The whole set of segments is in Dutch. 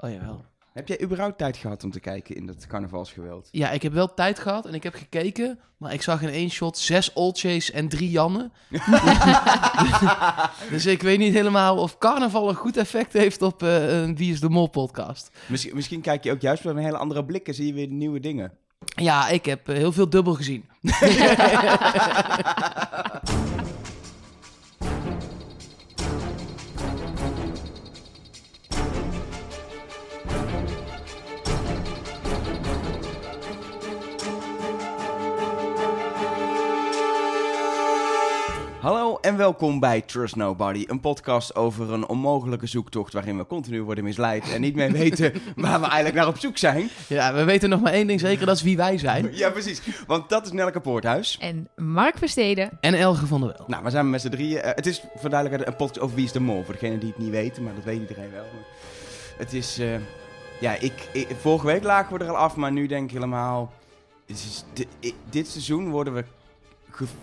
Oh jawel. Heb jij überhaupt tijd gehad om te kijken in dat carnavalsgeweld? Ja, ik heb wel tijd gehad en ik heb gekeken, maar ik zag in één shot zes Oldshays en drie Janne. dus ik weet niet helemaal of carnaval een goed effect heeft op eh, een Wie is de Mol podcast. Misschien, misschien kijk je ook juist met een hele andere blik en zie je weer nieuwe dingen. Ja, ik heb eh, heel veel dubbel gezien. Hallo en welkom bij Trust Nobody, een podcast over een onmogelijke zoektocht waarin we continu worden misleid en niet meer weten waar we eigenlijk naar op zoek zijn. Ja, we weten nog maar één ding zeker, dat is wie wij zijn. Ja, precies. Want dat is Nelke Poorthuis. En Mark Versteden. En Elge van der Wel. Nou, we zijn met z'n drieën. Eh, het is voor duidelijkheid een podcast over Wie is de Mol. Voor degenen die het niet weten, maar dat weet iedereen wel. Maar Het is... eh, ja, ik, ik- Vorige week lagen we er al af, maar nu denk ik helemaal... Dit, dit seizoen worden we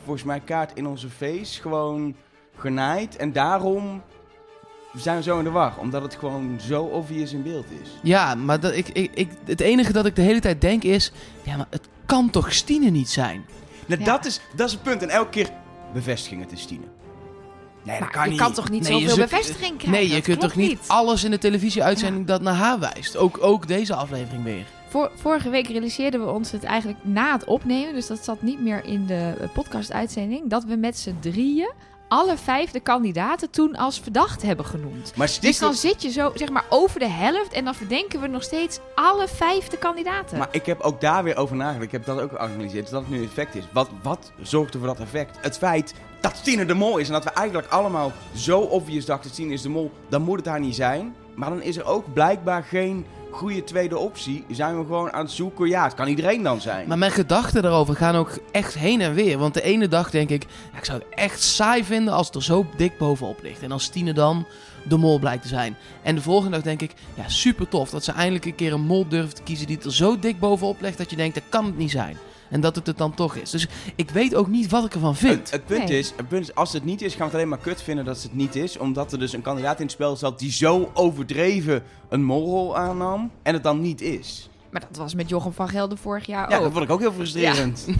volgens mij kaart in onze face gewoon genaaid. En daarom zijn we zo in de war. Omdat het gewoon zo obvious in beeld is. Ja, maar dat, ik, ik, ik, het enige dat ik de hele tijd denk is... Ja, maar het kan toch Stine niet zijn? Nou, Ja. dat, is, dat is het punt. En elke keer bevestiging het is Stine. Nee, dat kan je niet. kan toch niet Nee, je zoveel zult- bevestiging krijgen? Nee, je Dat kunt toch niet alles in de televisieuitzending dat naar haar wijst? Ook, ook deze aflevering weer. Vorige week realiseerden we ons het eigenlijk na het opnemen, dus dat zat niet meer in de eh, podcast-uitzending, dat we met z'n drieën alle vijf de kandidaten toen als verdacht hebben genoemd. Maar Dus dan zit je zo, zeg maar, over de helft en dan verdenken we nog steeds alle vijf de kandidaten. Maar ik heb ook daar weer over nagedacht. Ik heb dat ook geanalyseerd. Dus dat het nu effect is. Wat, wat zorgde voor dat effect? Het feit dat Stine de Mol is. En dat we eigenlijk allemaal zo obvious dachten: Stine is de Mol. Dan moet het haar niet zijn. Maar dan is er ook blijkbaar geen goede tweede optie. Zijn we gewoon aan het zoeken? Ja, het kan iedereen dan zijn. Maar mijn gedachten daarover gaan ook echt heen en weer. Want de ene dag denk ik, ik zou het echt saai vinden als het er zo dik bovenop ligt. En als Stine dan de mol blijkt te zijn. En de volgende dag denk ik, ja, super tof dat ze eindelijk een keer een mol durft te kiezen die er zo dik bovenop ligt dat je denkt, dat kan het niet zijn. En dat het het dan toch is. Dus ik weet ook niet wat ik ervan vind. het, punt Nee. is, het punt is, als het niet is, gaan we het alleen maar kut vinden dat het niet is. Omdat er dus een kandidaat in het spel zat die zo overdreven een molrol aannam. En het dan niet is. Maar dat was met Jochem van Gelder vorig jaar Ja, ook. dat vond ik ook heel frustrerend.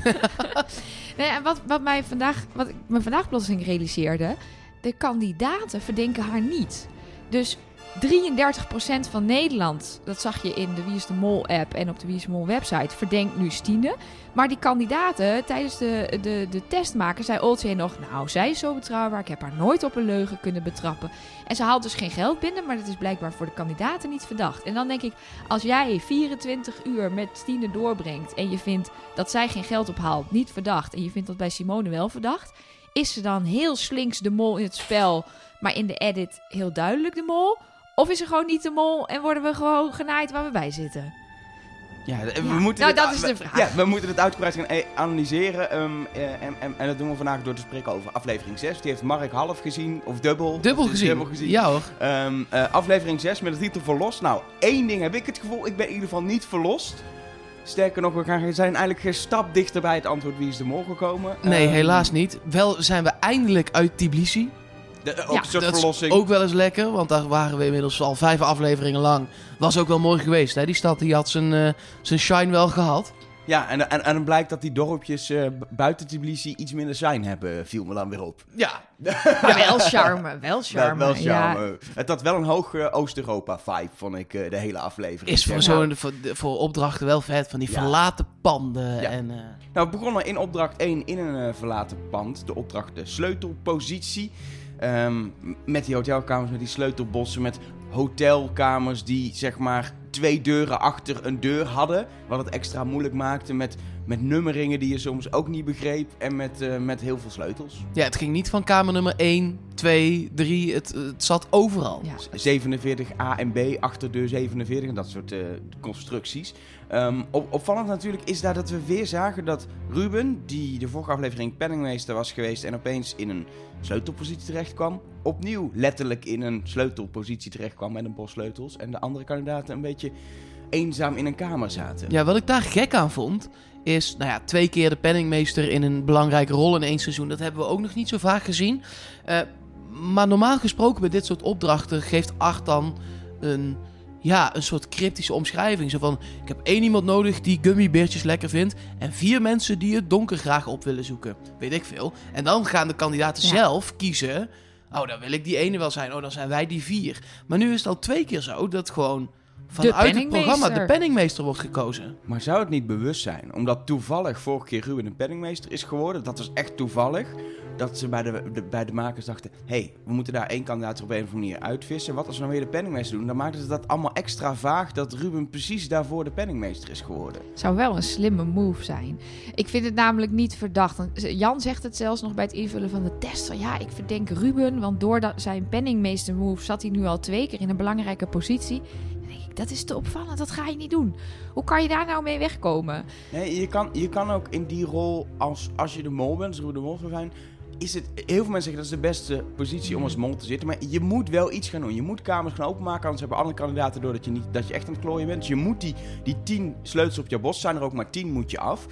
Nee, en wat, wat, mij vandaag, wat ik me vandaag plotseling realiseerde... de kandidaten verdenken haar niet. Dus 33% van Nederland, dat zag je in de Wie is de Mol app... en op de Wie is de Mol website, verdenkt nu Stine. Maar die kandidaten, tijdens de, de, de test maken, zei Oldsey nog... nou, zij is zo betrouwbaar, ik heb haar nooit op een leugen kunnen betrappen. En ze haalt dus geen geld binnen, maar dat is blijkbaar voor de kandidaten niet verdacht. En dan denk ik, als jij 24 uur met Stine doorbrengt... en je vindt dat zij geen geld ophaalt, niet verdacht... en je vindt dat bij Simone wel verdacht... is ze dan heel slinks de mol in het spel... maar in de edit heel duidelijk de mol... Of is er gewoon niet de mol en worden we gewoon genaaid waar we bij zitten? Ja, we Ja, moeten nou, dit- dat is de we- vraag. Ja, we moeten het uitgebreid gaan eh, analyseren. ehm, eh, en, en, en dat doen we vandaag door te spreken over aflevering 6. Die heeft Mark half gezien, of dubbel. Dubbel Dus gezien. Dubbel gezien. Ja hoor. Ehm, eh, aflevering 6 met de titel Verlost. Nou, één ding heb ik het gevoel, ik ben in ieder geval niet verlost. Sterker nog, we gaan, zijn eigenlijk geen stap dichter bij het antwoord wie is de mol gekomen. Nee, Ehm, helaas niet. Wel zijn we eindelijk uit Tbilisi. De- ook Ja, een soort dat verlossing. is ook wel eens lekker, want daar waren we inmiddels al vijf afleveringen lang. Was ook wel mooi geweest, hè? Die stad die had zijn, eh, zijn shine wel gehad. Ja, en, en, en dan blijkt dat die dorpjes eh, buiten Tbilisi iets minder zijn hebben, viel me dan weer op. Ja. Maar wel charme, wel charme. Wel, wel Ja. charme. Het had wel een hoog eh, Oost-Europa-vibe, vond ik, eh, de hele aflevering. Is voor, zo'n, voor, voor opdrachten wel vet, van die Ja. verlaten panden. Ja. En, eh, Nou, we begonnen in opdracht 1 in een eh, verlaten pand. De opdracht de sleutelpositie. Ehm, met die hotelkamers, met die sleutelbossen, met hotelkamers die zeg maar twee deuren achter een deur hadden. Wat het extra moeilijk maakte met, met nummeringen die je soms ook niet begreep. En met, eh, met heel veel sleutels. ja, het ging niet van kamer nummer 1, 2, 3. Het, het zat overal. Ja. 47 A en B, achterdeur 47 en dat soort eh, constructies. Ehm, op, opvallend natuurlijk is daar dat we weer zagen dat Ruben, die de vorige aflevering penningmeester was geweest en opeens in een sleutelpositie terecht kwam, opnieuw letterlijk in een sleutelpositie terecht kwam met een bos sleutels. En de andere kandidaten een beetje eenzaam in een kamer zaten. Ja, wat ik daar gek aan vond, is nou ja, twee keer de penningmeester in een belangrijke rol in één seizoen. Dat hebben we ook nog niet zo vaak gezien. Eh, maar normaal gesproken bij dit soort opdrachten geeft Art dan een ja, een soort cryptische omschrijving. Zo van, ik heb één iemand nodig die gummibeertjes lekker vindt... en vier mensen die het donker graag op willen zoeken. Weet ik veel. En dan gaan de kandidaten Ja. zelf kiezen... oh, dan wil ik die ene wel zijn. Oh, dan zijn wij die vier. Maar nu is het al twee keer zo dat gewoon... vanuit het programma de penningmeester wordt gekozen. Maar zou het niet bewust zijn? Omdat toevallig vorige keer Ruben een penningmeester is geworden. Dat was echt toevallig. Dat ze bij de, de- bij de makers dachten... Hé, hey, we moeten daar één kandidaat op een of andere manier uitvissen. Wat als we nou weer de penningmeester doen? Dan maakten ze dat allemaal extra vaag... dat Ruben precies daarvoor de penningmeester is geworden. Zou wel een slimme move zijn. Ik vind het namelijk niet verdacht. Jan zegt het zelfs nog bij het invullen van de test. Van, ja, ik verdenk Ruben, want door dat, zijn penningmeester move zat hij nu al twee keer in een belangrijke positie. Dat is te opvallend, dat ga je niet doen. Hoe kan je daar nou mee wegkomen? Nee, je kan, je kan ook in die rol, als, als je de mol bent, als Ruben de Mol zou zijn... Is het, heel veel mensen zeggen dat is de beste positie om als mol te zitten. Maar je moet wel iets gaan doen. Je moet kamers gaan openmaken. Anders hebben andere kandidaten door dat je, niet, dat je echt aan het klooien bent. Dus je moet die, die tien sleutels op je bos. zijn er ook maar tien, moet je af.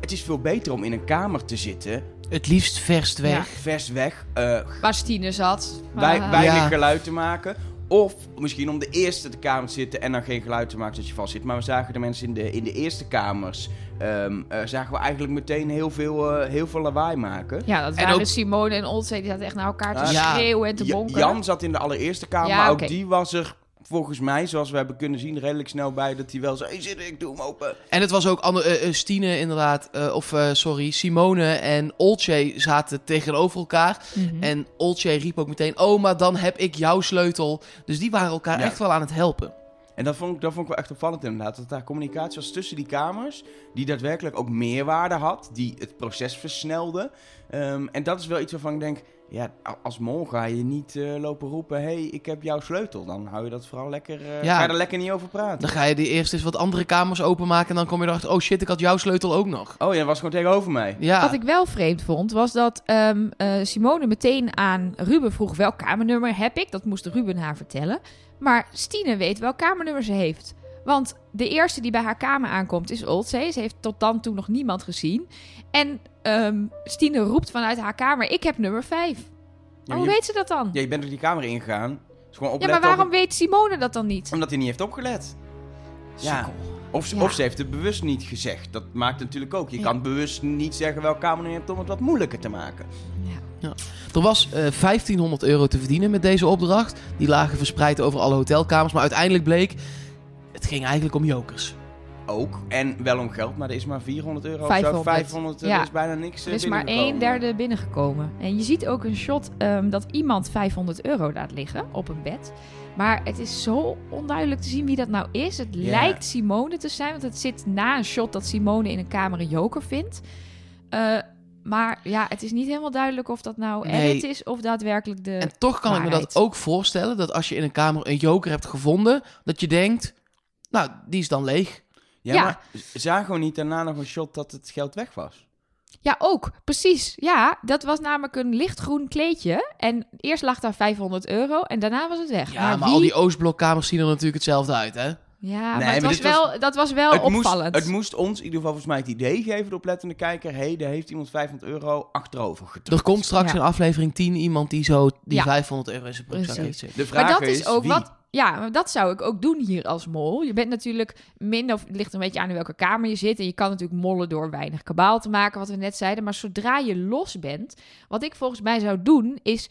Het is veel beter om in een kamer te zitten. Het liefst verst weg. Ja. Vers weg. eh, Waar Stine zat. wij, weinig Ja. geluid te maken. Of misschien om de eerste de kamer te zitten en dan geen geluid te maken zodat je vast zit. Maar we zagen de mensen in de, in de eerste kamers. ehm, eh, zagen we eigenlijk meteen heel veel, eh, heel veel lawaai maken. Ja, dat En waren ook- Simone en Oldzee. Die zaten echt naar elkaar te Ja. schreeuwen en te Ja- bonken. Jan zat in de allereerste kamer, Ja, maar ook die was er volgens mij, zoals we hebben kunnen zien, redelijk snel bij. Dat hij wel zei, hey, zit er, ik doe hem open. En het was ook andere, eh, eh, Stine inderdaad, eh, of eh, sorry, Simone en Olcay zaten tegenover elkaar. Mhm. En Olcay riep ook meteen, oh, maar dan heb ik jouw sleutel. Dus die waren elkaar Ja. echt wel aan het helpen. En dat vond, ik, dat vond ik wel echt opvallend inderdaad. Dat daar communicatie was tussen die kamers. Die daadwerkelijk ook meerwaarde had. Die het proces versnelde. Ehm, en dat is wel iets waarvan ik denk... Ja, als mol ga je niet eh, lopen roepen... Hé, hey, ik heb jouw sleutel. Dan hou je dat vooral lekker... eh, Ja. Ga je er lekker niet over praten. Dan ga je die eerst eens wat andere kamers openmaken en dan kom je erachter, oh shit, ik had jouw sleutel ook nog. Oh, ja, dat was gewoon tegenover mij. Ja, Wat ik wel vreemd vond, was dat ehm, eh, Simone meteen aan Ruben vroeg welk kamernummer heb ik. Dat moest Ruben haar vertellen. Maar Stine weet welk kamernummer ze heeft. Want de eerste die bij haar kamer aankomt is Oldzee. Ze heeft tot dan toe nog niemand gezien. En ehm, Stine roept vanuit haar kamer, ik heb nummer 5. Ja, Hoe je, weet ze dat dan? ja, je bent door die kamer ingegaan. Dus gewoon Ja, maar waarom op- weet Simone dat dan niet? Omdat hij niet heeft opgelet. Ja. Of, ze- Ja. of ze heeft het bewust niet gezegd. Dat maakt natuurlijk ook. Je Ja. kan bewust niet zeggen welke kamer je hebt om het wat moeilijker te maken. er was eh 1500 euro te verdienen met deze opdracht. Die lagen verspreid over alle hotelkamers, maar uiteindelijk bleek, het ging eigenlijk om jokers. Ook. En wel om geld, maar er is maar 400 euro of zo. 500. 500 euro Ja. is bijna niks. Er eh, is maar een derde binnengekomen. En je ziet ook een shot ehm, dat iemand 500 euro laat liggen op een bed. Maar het is zo onduidelijk te zien wie dat nou is. Het lijkt Simone te zijn, want het zit na een shot dat Simone in een kamer een joker vindt. Eh, maar ja, het is niet helemaal duidelijk of dat nou Nee. edit is of daadwerkelijk de... En toch kan ik me dat ook voorstellen, dat als je in een kamer een joker hebt gevonden, dat je denkt, nou, die is dan leeg. Ja, Ja. maar zagen we niet daarna nog een shot dat het geld weg was? Ja, ook. Precies. Ja, dat was namelijk een lichtgroen kleedje. En eerst lag daar 500 euro en daarna was het weg. Ja, maar, wie... al die Oostblokkamers zien er natuurlijk hetzelfde uit, hè? Ja, Nee, maar, het maar was wel, dat was wel het, moest, opvallend. het moest ons in ieder geval volgens mij het idee geven, de oplettende kijker. Hé, hey, daar heeft iemand 500 euro achterover gedrukt. Er komt straks Ja. in aflevering 10 iemand die zo die Ja. 500 euro in zijn broekzak Precies. heeft zitten. De vraag maar dat is, is ook wie? wat. Ja, dat zou ik ook doen hier als mol. Je bent natuurlijk minder, of het ligt een beetje aan in welke kamer je zit. En je kan natuurlijk mollen door weinig kabaal te maken, wat we net zeiden. Maar zodra je los bent, wat ik volgens mij zou doen, is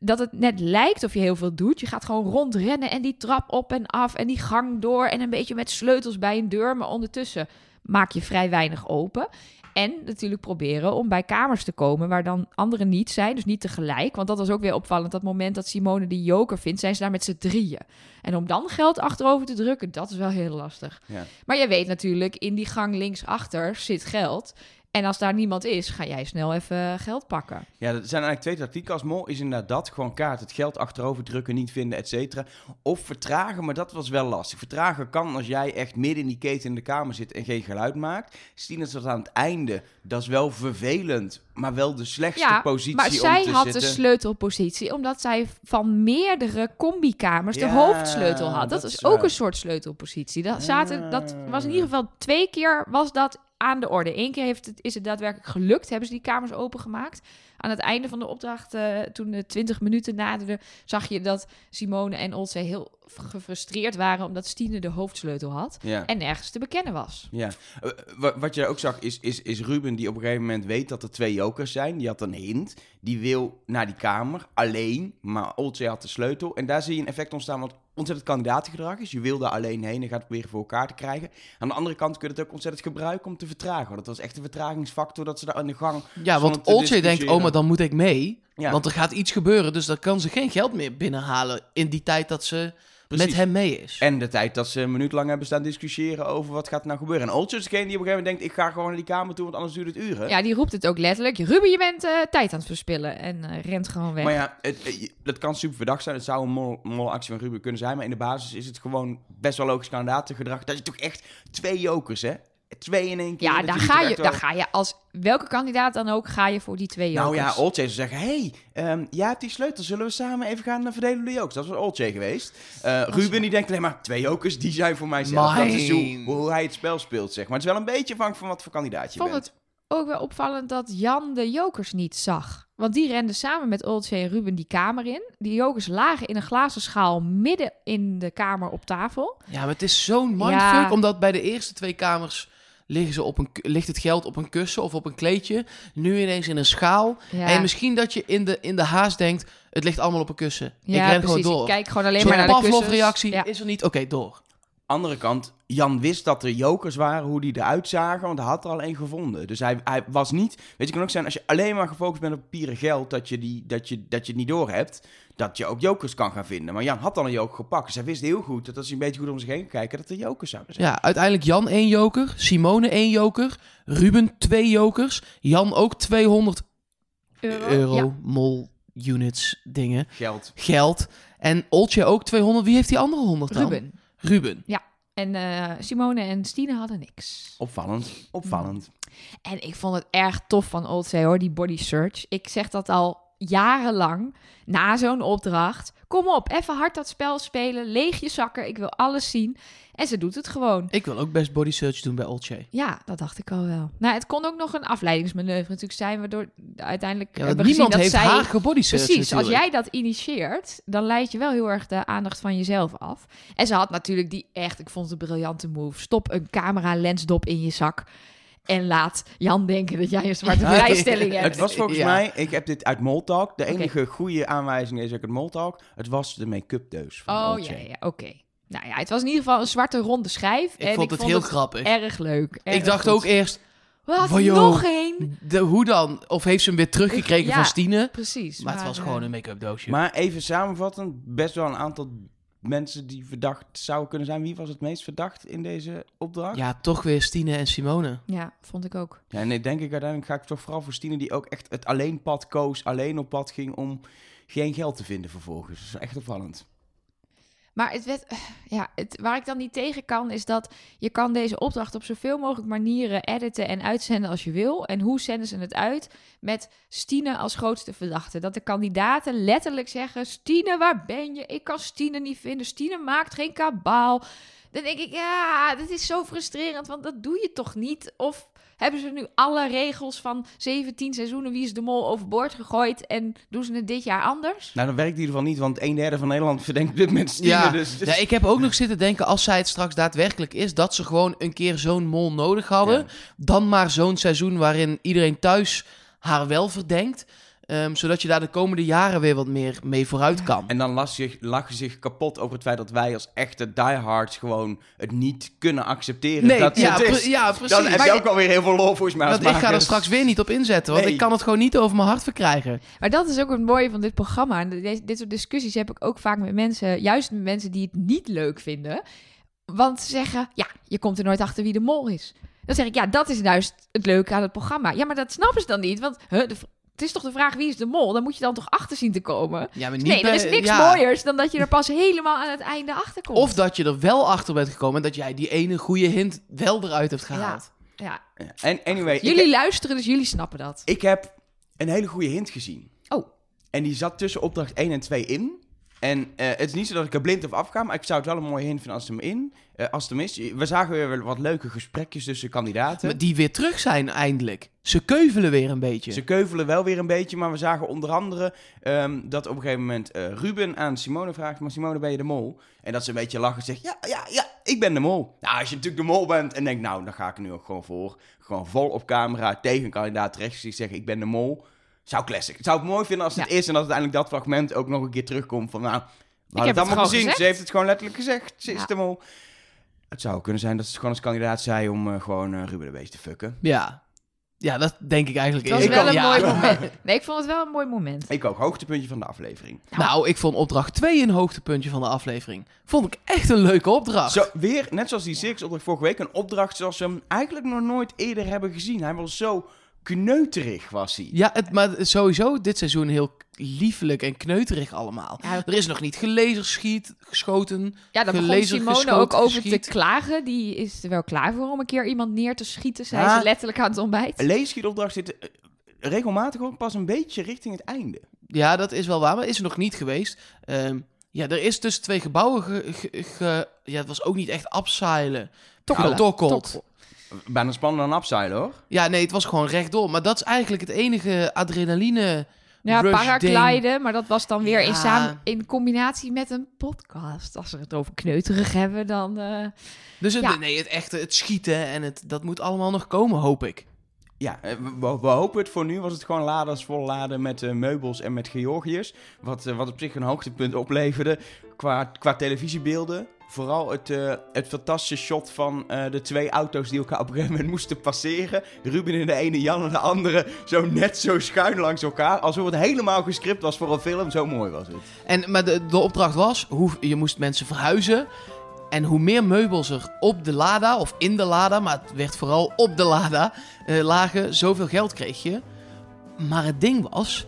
dat het net lijkt of je heel veel doet. Je gaat gewoon rondrennen en die trap op en af en die gang door. En een beetje met sleutels bij een deur. Maar ondertussen maak je vrij weinig open. En natuurlijk proberen om bij kamers te komen waar dan anderen niet zijn. Dus niet tegelijk. Want dat was ook weer opvallend. Dat moment dat Simone die joker vindt, zijn ze daar met z'n drieën. En om dan geld achterover te drukken, dat is wel heel lastig. Ja. Maar je weet natuurlijk, in die gang linksachter zit geld. En als daar niemand is, ga jij snel even geld pakken. Ja, er zijn eigenlijk twee tactieken als mol. Is inderdaad dat, gewoon kaart, het geld achterover drukken, niet vinden, et cetera. Of vertragen, maar dat was wel lastig. Vertragen kan als jij echt midden in die keten in de kamer zit en geen geluid maakt. Stien is dat aan het einde. Dat is wel vervelend, maar wel de slechtste Ja, positie Maar om zij te had zitten. de sleutelpositie, omdat zij van meerdere combikamers de hoofdsleutel had. Dat, dat is ook waar. een soort sleutelpositie. Dat, zaten, dat was in ieder geval twee keer was dat aan de orde. Eén keer heeft het, is het daadwerkelijk gelukt, hebben ze die kamers opengemaakt. Aan het einde van de opdracht, eh, toen de 20 minuten naderden, zag je dat Simone en Olse heel gefrustreerd waren omdat Stine de hoofdsleutel had Ja. en nergens te bekennen was. Ja, Eh, wa- wat je ook zag is, is, is Ruben die op een gegeven moment weet dat er twee jokers zijn. Die had een hint. Die wil naar die kamer alleen, maar Olcay had de sleutel. En daar zie je een effect ontstaan wat ontzettend kandidatengedrag is. Je wil daar alleen heen en gaat proberen voor elkaar te krijgen. Aan de andere kant kun je het ook ontzettend gebruiken om te vertragen. Want dat was echt een vertragingsfactor dat ze daar aan de gang... Ja, want Olcay denkt, oh, maar dan moet ik mee. Ja, Want er gaat iets gebeuren, dus dan kan ze geen geld meer binnenhalen in die tijd dat ze precies. met hem mee is. En de tijd dat ze een minuut lang hebben staan discussiëren over wat gaat er nou gebeuren. En Olcay is degene die op een gegeven moment denkt, ik ga gewoon naar die kamer toe, want anders duurt het uren. Ja, die roept het ook letterlijk. Ruben, je bent eh, tijd aan het verspillen. En eh, rent gewoon weg. Maar ja, het, het- het kan super verdacht zijn. Het zou een mol, molactie van Ruben kunnen zijn. Maar in de basis is het gewoon best wel logisch kandidatengedrag. Dat je toch echt twee jokers, hè? Twee in één keer. Ja, daar die ga, je, daar wel- ga je als welke kandidaat dan ook, ga je voor die twee Nou jokers. ja, Olcay zou zeggen... hey, ehm, jij hebt die sleutel. Zullen we samen even gaan verdelen de jokers? Dat was Olcay geweest. Eh, Ruben die denkt alleen maar... Twee jokers, die zijn voor mijzelf. Dat is hoe, hij het spel speelt, zeg maar. Het is wel een beetje afhankelijk van wat voor kandidaat je vond bent. het ook wel opvallend dat Jan de jokers niet zag. Want die renden samen met Oltje en Ruben die kamer in. Die jokers lagen in een glazen schaal midden in de kamer op tafel. Ja, maar het is zo'n mindfuck, Ja. omdat bij de eerste twee kamers liggen ze op een, ligt het geld op een kussen of op een kleedje. Nu ineens in een schaal. Ja, En misschien dat je in de, in de haast denkt, het ligt allemaal op een kussen. ja ik ren precies. gewoon door. Ik kijk gewoon alleen Zo'n maar naar de kussens. Ja. is er niet. Oké, door. Andere kant, Jan wist dat er jokers waren, hoe die eruit zagen, want hij had er al één gevonden. Dus hij, hij was niet, weet je, kan ook zijn als je alleen maar gefocust bent op papieren geld, dat je, die, dat, je, dat je het niet door hebt, dat je ook jokers kan gaan vinden. Maar Jan had dan een joker gepakt, dus hij wist heel goed dat als hij een beetje goed om zich heen kijken, dat er jokers zouden zijn. Ja, uiteindelijk Jan één joker, Simone één joker, Ruben twee jokers, Jan ook 200 Euro. euro, Ja. mol, units, dingen, Geld. geld. En Oltje ook 200. Wie heeft die andere 100 dan? Ruben. Ruben. En eh, Simone en Stine hadden niks. Opvallend, opvallend. En ik vond het erg tof van Oldzee hoor, die body search. Ik zeg dat al jarenlang na zo'n opdracht. Kom op, even hard dat spel spelen. Leeg je zakken, ik wil alles zien. En ze doet het gewoon. Ik wil ook best body search doen bij Oltje. Ja, dat dacht ik al wel. Nou, het kon ook nog een afleidingsmanoeuvre natuurlijk zijn, waardoor uiteindelijk Ja, hebben niemand gezien heeft dat zij... haar gebody search Precies, als jij dat initieert, dan leid je wel heel erg de aandacht van jezelf af. En ze had natuurlijk die echt, ik vond het een briljante move. Stop een camera lensdop in je zak en laat Jan denken dat jij een zwarte vrijstelling hebt. Het was volgens Ja. mij, ik heb dit uit Moltalk, de enige goede aanwijzing is ook uit Moltalk, het was de make-up deus van Oh ja, ja, oké. Nou ja, het was in ieder geval een zwarte ronde schijf. Ik en vond het heel grappig. erg leuk. erg ik dacht goed. ook eerst, Wat, Van, joh, nog één? de, hoe dan? Of heeft ze hem weer teruggekregen Ja. van Stine? Precies. Maar het was eh, gewoon een make-up doosje. Maar even samenvattend, best wel een aantal mensen die verdacht zouden kunnen zijn. Wie was het meest verdacht in deze opdracht? ja, toch weer Stine en Simone. Ja, vond ik ook. Ja, nee, denk ik uiteindelijk ga ik toch vooral voor Stine die ook echt het alleen pad koos, alleen op pad ging om geen geld te vinden vervolgens. Dat is echt opvallend. Maar het werd, ja, het, waar ik dan niet tegen kan, is dat je kan deze opdracht op zoveel mogelijk manieren editen en uitzenden als je wil. En hoe zenden ze het uit? Met Stine als grootste verdachte. Dat de kandidaten letterlijk zeggen: Stine, waar ben je? Ik kan Stine niet vinden. Stine maakt geen kabaal. Dan denk ik, ja, dit is zo frustrerend, want dat doe je toch niet? Of hebben ze nu alle regels van 17 seizoenen Wie is de Mol overboord gegooid en doen ze het dit jaar anders? Nou, dat werkt in ieder geval niet, want een derde van Nederland verdenkt dit moment Stine. Ja, dus, dus- ja, ik heb ook nog zitten denken, als zij het straks daadwerkelijk is, dat ze gewoon een keer zo'n mol nodig hadden. Ja. Dan maar zo'n seizoen waarin iedereen thuis haar wel verdenkt. Ehm, zodat je daar de komende jaren weer wat meer mee vooruit kan. En dan las je, lag je zich kapot over het feit dat wij als echte diehards gewoon het niet kunnen accepteren nee, dat ja, het is. pre- ja, precies. Dan heb je ook alweer heel veel lol volgens mij. als want ik ga er makers. straks weer niet op inzetten, want Nee. ik kan het gewoon niet over mijn hart verkrijgen. Maar dat is ook het mooie van dit programma. En dit soort discussies heb ik ook vaak met mensen, juist met mensen die het niet leuk vinden. Want ze zeggen, ja, je komt er nooit achter wie de mol is. Dan zeg ik, ja, dat is juist het leuke aan het programma. Ja, maar dat snappen ze dan niet. Want huh, de het is toch de vraag wie is de mol? Dan moet je dan toch achter zien te komen. Ja, maar niet Nee, er is niks ja. mooiers dan dat je er pas helemaal aan het einde achter komt. Of dat je er wel achter bent gekomen en dat jij die ene goede hint wel eruit hebt gehaald. ja, Ja. En anyway, jullie luisteren, dus jullie snappen dat. ik heb een hele goede hint gezien. Oh. En die zat tussen opdracht 1 en 2 in. En eh, het is niet zo dat ik er blind op afga, maar ik zou het wel een mooie hint vinden als het hem in, eh, als het hem is. We zagen weer wat leuke gesprekjes tussen kandidaten. Maar die weer terug zijn eindelijk. Ze keuvelen weer een beetje. Ze keuvelen wel weer een beetje, maar we zagen onder andere ehm, dat op een gegeven moment eh, Ruben aan Simone vraagt: Maar Simone, ben je de mol? En dat ze een beetje lachen zegt: Ja, ja, ja, ik ben de mol. Nou, als je natuurlijk de mol bent en denkt: Nou, dan ga ik er nu ook gewoon voor. Gewoon vol op camera tegen een kandidaat rechts zeggen: Ik ben de mol. Zou classic. Het zou het mooi vinden als het Ja. is en dat uiteindelijk dat fragment ook nog een keer terugkomt van: Nou, we het allemaal gezien. gezegd. Ze heeft het gewoon letterlijk gezegd. Ze is Ja. de mol. Het zou kunnen zijn dat ze gewoon als kandidaat zei om eh, gewoon eh, Ruben een beetje te fucken. Ja. Ja, dat denk ik eigenlijk Het was Ik wel kan- een ja. mooi moment. Nee, ik vond het wel een mooi moment. Ik ook, hoogtepuntje van de aflevering. Nou, ik vond opdracht 2 een hoogtepuntje van de aflevering. Vond ik echt een leuke opdracht. Zo, weer, net zoals die Six-opdracht vorige week, een opdracht zoals we hem eigenlijk nog nooit eerder hebben gezien. Hij was zo kneuterig, was hij. Ja, het, maar sowieso dit seizoen heel liefelijk en kneuterig allemaal. Ja, Er is nog niet gelezerschiet, geschoten. Ja, daar begon Simone ook over geschiet. te klagen. Die is er wel klaar voor om een keer iemand neer te schieten, zei Ja. ze letterlijk aan het ontbijt. Leeschietopdracht zit eh, regelmatig ook pas een beetje richting het einde. Ja, dat is wel waar, maar is er nog niet geweest. Ehm, ja, er is tussen twee gebouwen ge, ge- ge- Ja, het was ook niet echt abseilen. Tokkelen. Gedokkeld. Bijna spannender dan Upside, hoor. Ja, nee, het was gewoon rechtdoor. Maar dat is eigenlijk het enige adrenaline... Ja, paragliden, maar dat was dan weer in, samen, in combinatie met een podcast. Als we het over kneuterig hebben, dan... eh, Dus het, Ja. nee, het echte, het schieten en het, dat moet allemaal nog komen, hoop ik. Ja, eh, we, we- hopen het voor nu. Was het gewoon laders vol laden met eh, meubels en met Georgiërs. Wat, wat op zich een hoogtepunt opleverde qua, qua televisiebeelden. Vooral het, eh, het fantastische shot van eh, de twee auto's die elkaar op een gegeven moment moesten passeren. Ruben in de ene, Jan in de andere. Zo net zo schuin langs elkaar. Alsof het helemaal gescript was voor een film. Zo mooi was het. En, maar de, de opdracht was, hoe, je moest mensen verhuizen. En hoe meer meubels er op de Lada, of in de Lada, maar het werd vooral op de Lada, eh, lagen, zoveel geld kreeg je. Maar het ding was,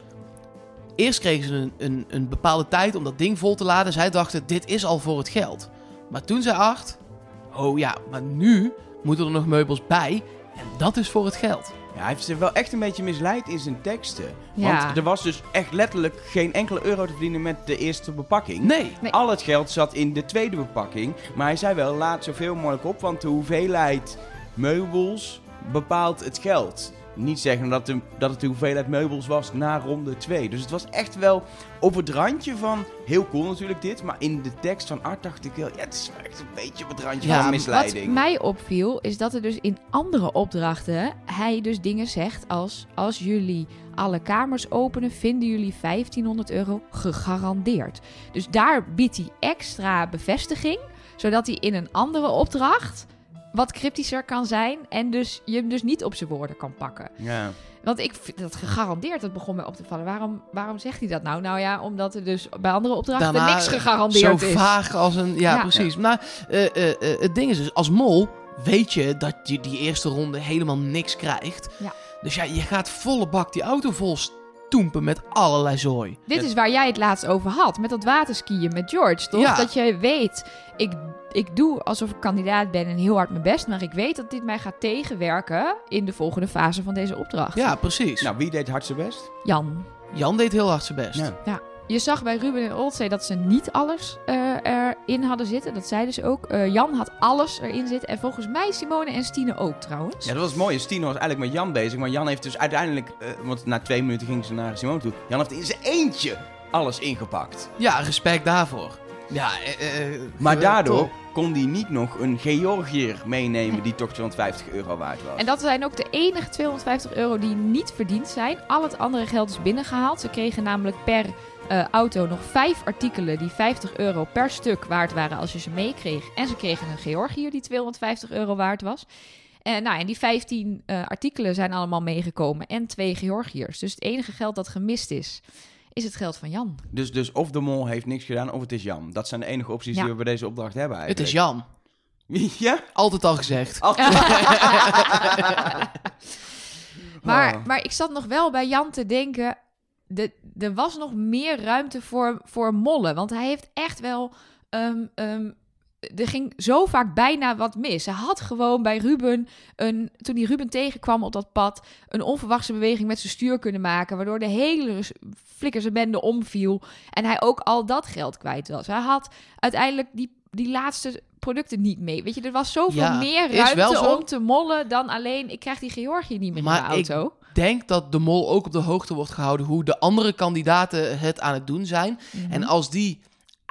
eerst kregen ze een, een bepaalde tijd om dat ding vol te laden. Zij dachten, dit is al voor het geld. Maar toen zei Art, oh ja, maar nu moeten er nog meubels bij. En dat is voor het geld. Ja, hij heeft zich wel echt een beetje misleid in zijn teksten. Ja. Want er was dus echt letterlijk geen enkele euro te verdienen met de eerste bepakking. Nee. Nee. Al het geld zat in de tweede bepakking. Maar hij zei wel, laat zoveel mogelijk op, want de hoeveelheid meubels bepaalt het geld. Niet zeggen dat, de, dat het de hoeveelheid meubels was na ronde 2. Dus het was echt wel op het randje van... Heel cool natuurlijk dit, maar in de tekst van Art dacht ik wel... Ja, het is echt een beetje op het randje Ja, van wat Wat misleiding. mij opviel, is dat er dus in andere opdrachten hij dus dingen zegt als... Als jullie alle kamers openen, vinden jullie 1500 euro gegarandeerd. Dus daar biedt hij extra bevestiging, zodat hij in een andere opdracht wat cryptischer kan zijn en dus je hem dus niet op zijn woorden kan pakken. Ja. Want ik vind dat gegarandeerd, dat begon mij op te vallen. Waarom, waarom zegt hij dat nou? Nou ja, omdat er dus bij andere opdrachten Daarna niks gegarandeerd zo is. vaag als een... Ja, Ja. precies. Maar eh, eh, eh, het ding is dus, als mol weet je dat je die eerste ronde helemaal niks krijgt. Ja. Dus ja, je gaat volle bak die auto vol stoempen met allerlei zooi. Dit is waar jij het laatst over had, met dat waterskiën met George, toch? Ja. Dat je weet, ik, ik doe alsof ik kandidaat ben en heel hard mijn best, maar ik weet dat dit mij gaat tegenwerken in de volgende fase van deze opdracht. Ja, precies. Nou, wie deed hard zijn best? Jan, Jan deed heel hard zijn best. Ja. Je zag bij Ruben en Oldzee dat ze niet alles eh, erin hadden zitten. Dat zeiden ze ook. Eh, Jan had alles erin zitten. En volgens mij Simone en Stine ook trouwens. Ja, dat was mooi. Stino was eigenlijk met Jan bezig. Maar Jan heeft dus uiteindelijk... eh, want na twee minuten ging ze naar Simone toe. Jan heeft in zijn eentje alles ingepakt. Ja, respect daarvoor. Ja, Maar daardoor kon hij niet nog een Georgiër meenemen die toch 250 euro waard was. En dat zijn ook de enige 250 euro die niet verdiend zijn. Al het andere geld is binnengehaald. Ze kregen namelijk per eh, auto nog vijf artikelen die 50 euro per stuk waard waren als je ze meekreeg. En ze kregen een Georgiër die 250 euro waard was. En, nou, en die 15 eh, artikelen zijn allemaal meegekomen. En twee Georgiërs. Dus het enige geld dat gemist is, is het geld van Jan. Dus, dus of de mol heeft niks gedaan of het is Jan. Dat zijn de enige opties Ja. die we bij deze opdracht hebben Het eigenlijk. is Jan. Ja? Altijd al gezegd. Maar, maar ik zat nog wel bij Jan te denken. De, er was nog meer ruimte voor, voor mollen. Want hij heeft echt wel. ehm, ehm, er ging zo vaak bijna wat mis. Ze had gewoon bij Ruben, een, toen hij Ruben tegenkwam op dat pad, een onverwachte beweging met zijn stuur kunnen maken. Waardoor de hele flikkerse omviel. En hij ook al dat geld kwijt was. Hij had uiteindelijk die, die laatste producten niet mee. Weet je, er was zoveel Ja, meer ruimte om te mollen dan alleen... Ik krijg die Georgië niet meer Maar in de auto. Denk dat de mol ook op de hoogte wordt gehouden hoe de andere kandidaten het aan het doen zijn. Mhm. En als die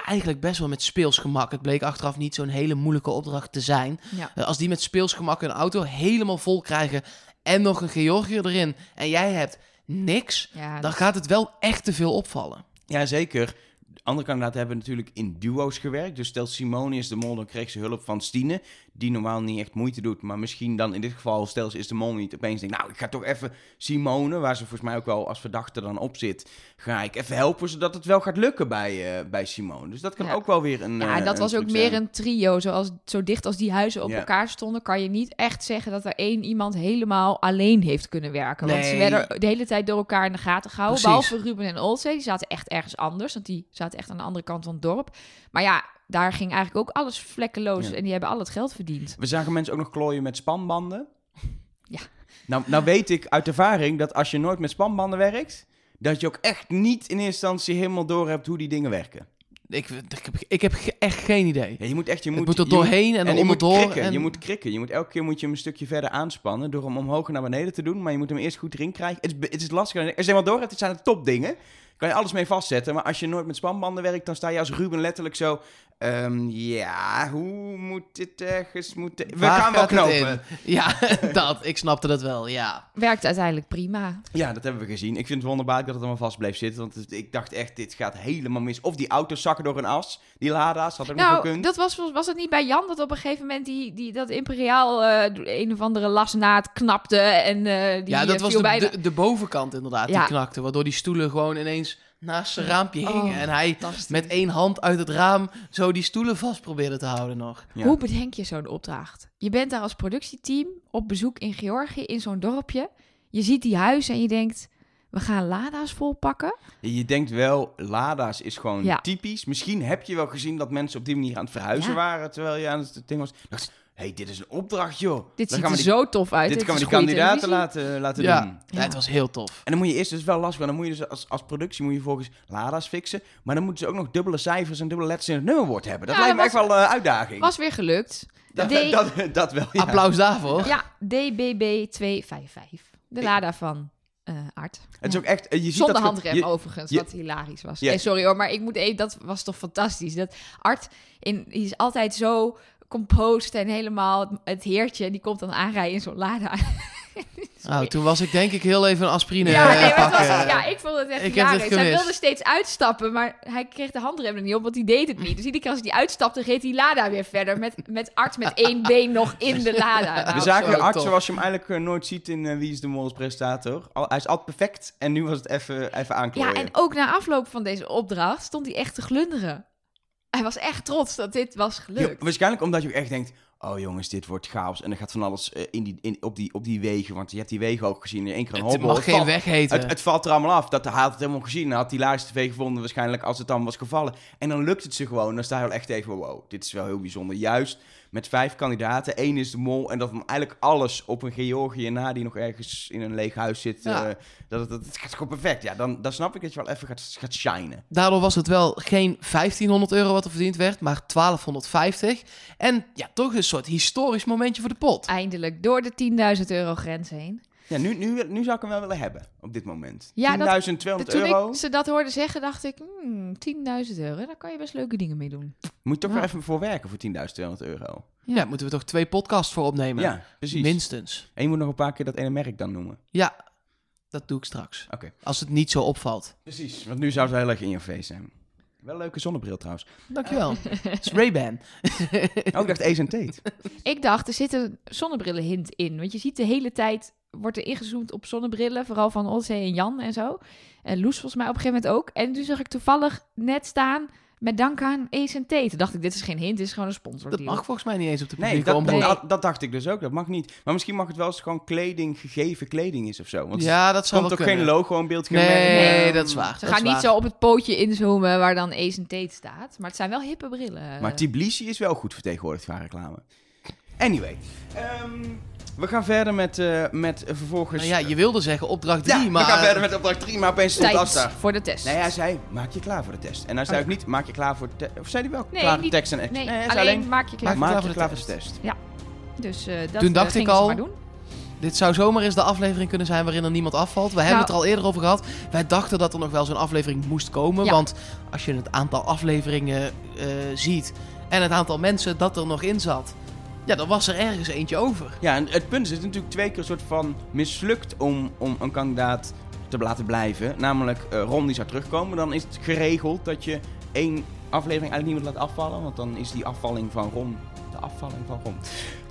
eigenlijk best wel met speelsgemak, het bleek achteraf niet zo'n hele moeilijke opdracht te zijn. Ja. Eh, Als die met speelsgemak hun auto helemaal vol krijgen en nog een Georgië erin en jij hebt niks, Ja, dan gaat het wel echt te veel opvallen. Ja, zeker. De andere kandidaten hebben natuurlijk in duo's gewerkt. Dus stel Simone is de mol, dan kreeg ze hulp van Stine. Die normaal niet echt moeite doet. Maar misschien dan in dit geval, stel ze is de mol niet. Opeens denkt, nou, ik ga toch even Simone, waar ze volgens mij ook wel als verdachte dan op zit. Ga ik even helpen, zodat het wel gaat lukken bij, eh, bij Simone. Dus dat kan Ja. ook wel weer een Ja, en eh, dat was ook meer zijn. een trio. Zoals, zo dicht als die huizen op Ja. elkaar stonden, kan je niet echt zeggen dat er één iemand helemaal alleen heeft kunnen werken. Want ze werden de hele tijd door elkaar in de gaten gehouden. Precies. Behalve Ruben en Olsey, die zaten echt ergens anders. Want die zaten echt aan de andere kant van het dorp. Maar ja, daar ging eigenlijk ook alles vlekkeloos. Ja. En die hebben al het geld verdiend. We zagen mensen ook nog klooien met spanbanden. Ja. Nou, nou weet ik uit ervaring dat als je nooit met spanbanden werkt, dat je ook echt niet in eerste instantie helemaal door hebt hoe die dingen werken. Ik, ik, heb, ik heb ge- echt geen idee. Ja, je moet echt, je moet, het moet er je doorheen en, en je moet onderdoor. krikken. en... Je moet krikken. Je moet elke keer moet je hem een stukje verder aanspannen door hem omhoog en naar beneden te doen. Maar je moet hem eerst goed erin krijgen. Het is, het is lastig. Als je helemaal door hebt, het zijn de topdingen. Kan je alles mee vastzetten. Maar als je nooit met spanbanden werkt, dan sta je als Ruben letterlijk zo. ehm, ja, hoe moet dit ergens moeten. We Waar gaan wel knopen. Ja, dat. Ik snapte dat wel, ja. Werkte uiteindelijk prima. Ja, dat hebben we gezien. Ik vind het wonderbaarlijk dat het allemaal vast bleef zitten. Want ik dacht echt, dit gaat helemaal mis. Of die auto's zakken door een as. Die Lada's, had ook nog Nou, gekund. dat was, was het niet bij Jan dat op een gegeven moment die, die, dat Imperiaal eh, een of andere lasnaad knapte en eh, die ja, dat eh, was viel de, bijna... de, de bovenkant inderdaad, Ja. die knakte. Waardoor die stoelen gewoon ineens naast zijn raampje hingen. Oh, en hij met één hand uit het raam zo die stoelen vast probeerde te houden nog. Ja. Hoe bedenk je zo'n opdracht? Je bent daar als productieteam op bezoek in Georgië, in zo'n dorpje. Je ziet die huizen en je denkt, we gaan Lada's volpakken. Je denkt wel, Lada's is gewoon Ja. typisch. Misschien heb je wel gezien dat mensen op die manier aan het verhuizen Ja. waren terwijl je aan het ding was. Hey, dit is een opdracht, joh. Dit Dan ziet gaan er die, zo tof uit. Dit gaan we die goede kandidaten laten, laten Ja. doen. Ja, het was heel tof. En dan moet je eerst, dus wel lastig, want dan moet je dus als, als productie moet je volgens Lada's fixen. Maar dan moeten ze ook nog dubbele cijfers en dubbele letters in het nummerwoord hebben. Dat Ja, lijkt me echt wel een uitdaging. Was weer gelukt. dat, D- dat, dat wel, ja. Applaus daarvoor. Ja, DBB255. De Lada van eh Art. Het is ook echt, je ziet Zonder dat handrem je- overigens, je- wat hilarisch was. Nee, sorry hoor, maar ik moet even, dat was toch fantastisch. Dat Art, in, die is altijd zo composed en helemaal het, heertje, die komt dan aanrijden in zo'n Lada. Nou, toen was ik denk ik heel even een aspirine Ja, nee, maar het pakken. was, ja, ik vond het echt Ik heb het hilarisch. Hij wilde steeds uitstappen, maar hij kreeg de handrem er niet op, want hij deed het niet. Dus iedere keer als hij uitstapte, reed die Lada weer verder met, met Art met één been nog in de Lada. Nou, We zagen zo Art tof. zoals je hem eigenlijk eh, nooit ziet in eh, Wie is de Mol als presentator. Al, hij is altijd perfect en nu was het even, even aanklooien. Ja, en ook na afloop van deze opdracht stond hij echt te glunderen. Hij was echt trots dat dit was Ja, gelukt. waarschijnlijk omdat je ook echt denkt... Oh jongens, dit wordt chaos. En er gaat van alles eh, in die, in, op, die, op die wegen. Want je hebt die wegen ook gezien. In één keer een Het hobbel. mag Het geen valt- weg heten. Het, het valt er allemaal af. Dat hij had het helemaal gezien. Hij had die laagste tv gevonden waarschijnlijk als het dan was gevallen. En dan lukt het ze gewoon. Dan sta je wel echt even, wow, dit is wel heel bijzonder. Juist met vijf kandidaten. Eén is de mol. En dat dan eigenlijk alles op een Georgië na die nog ergens in een leeg huis zit. Ja. eh, dat, dat, het gaat gewoon perfect. Ja, dan, dan snap ik dat je wel even gaat, gaat shinen. Daardoor was het wel geen 1500 euro wat er verdiend werd, maar 1250. En ja, toch een soort historisch momentje voor de pot. Eindelijk door de 10.000 euro grens heen. Ja, nu, nu, nu zou ik hem wel willen hebben. Op dit moment. Ja, dat- 10.200 Toen euro. ik ze dat hoorde zeggen, dacht ik, hmm, 10.000 euro, daar kan je best leuke dingen mee doen. Moet je toch Ja. wel even voor werken voor 10.200 euro. Ja, moeten we toch twee podcasts voor opnemen? Ja, precies. Minstens. En je moet nog een paar keer dat ene merk dan noemen. Ja, dat doe ik straks. Oké. Als het niet zo opvalt. Precies, want nu zou het wel heel erg in je face zijn. Wel een leuke zonnebril trouwens. Dankjewel. Het is Ray-Ban. Oh, ik dacht Ace en Tate. Ik dacht, er zit een zonnebrillenhint in. Want je ziet de hele tijd, wordt er ingezoomd op zonnebrillen. Vooral van Olsey en Jan en zo. En Loes volgens mij op een gegeven moment ook. En toen zag ik toevallig net staan, Met dank aan Ace en. Toen dacht ik, dit is geen hint, dit is gewoon een sponsor. Dat mag volgens mij niet eens op de Nee, publieke dat, omroep. dat, dat dacht ik dus ook. Dat mag niet. Maar misschien mag het wel eens gewoon kleding, gegeven kleding is of zo. Want Ja, dat er zou komt wel toch kunnen. geen logo in beeld Nee? Ehm, dat is waar. Ze gaan niet waar. zo op het pootje inzoomen waar dan Ace en T staat. Maar het zijn wel hippe brillen. Maar Tbilisi is wel goed vertegenwoordigd qua reclame. Anyway, ehm, we gaan verder met, eh, met eh, vervolgens... Nou ja, je wilde zeggen opdracht Ja, 3, maar... we gaan verder met opdracht 3, maar opeens stond daar. voor de test. Nee, hij zei, maak je klaar voor de test. En hij zei Oh. ook niet, maak je klaar voor de test. Of zei hij wel, Nee, klaar voor tekst en nee, hij alleen, maak je klaar. Maak voor de test. Dus eh, dat, Toen dacht dat ik al-. Dit zou zomaar eens de aflevering kunnen zijn waarin er niemand afvalt. We hebben Nou. het er al eerder over gehad. Wij dachten dat er nog wel zo'n aflevering moest komen. Ja. Want als je het aantal afleveringen eh, ziet en het aantal mensen dat er nog in zat... Ja, dan was er ergens eentje over. Ja, en het punt is, het is natuurlijk twee keer een soort van mislukt om, om een kandidaat te laten blijven. Namelijk, eh Ron die zou terugkomen. Dan is het geregeld dat je één aflevering eigenlijk niet meer laat afvallen. Want dan is die afvalling van Ron... De afvalling van Ron.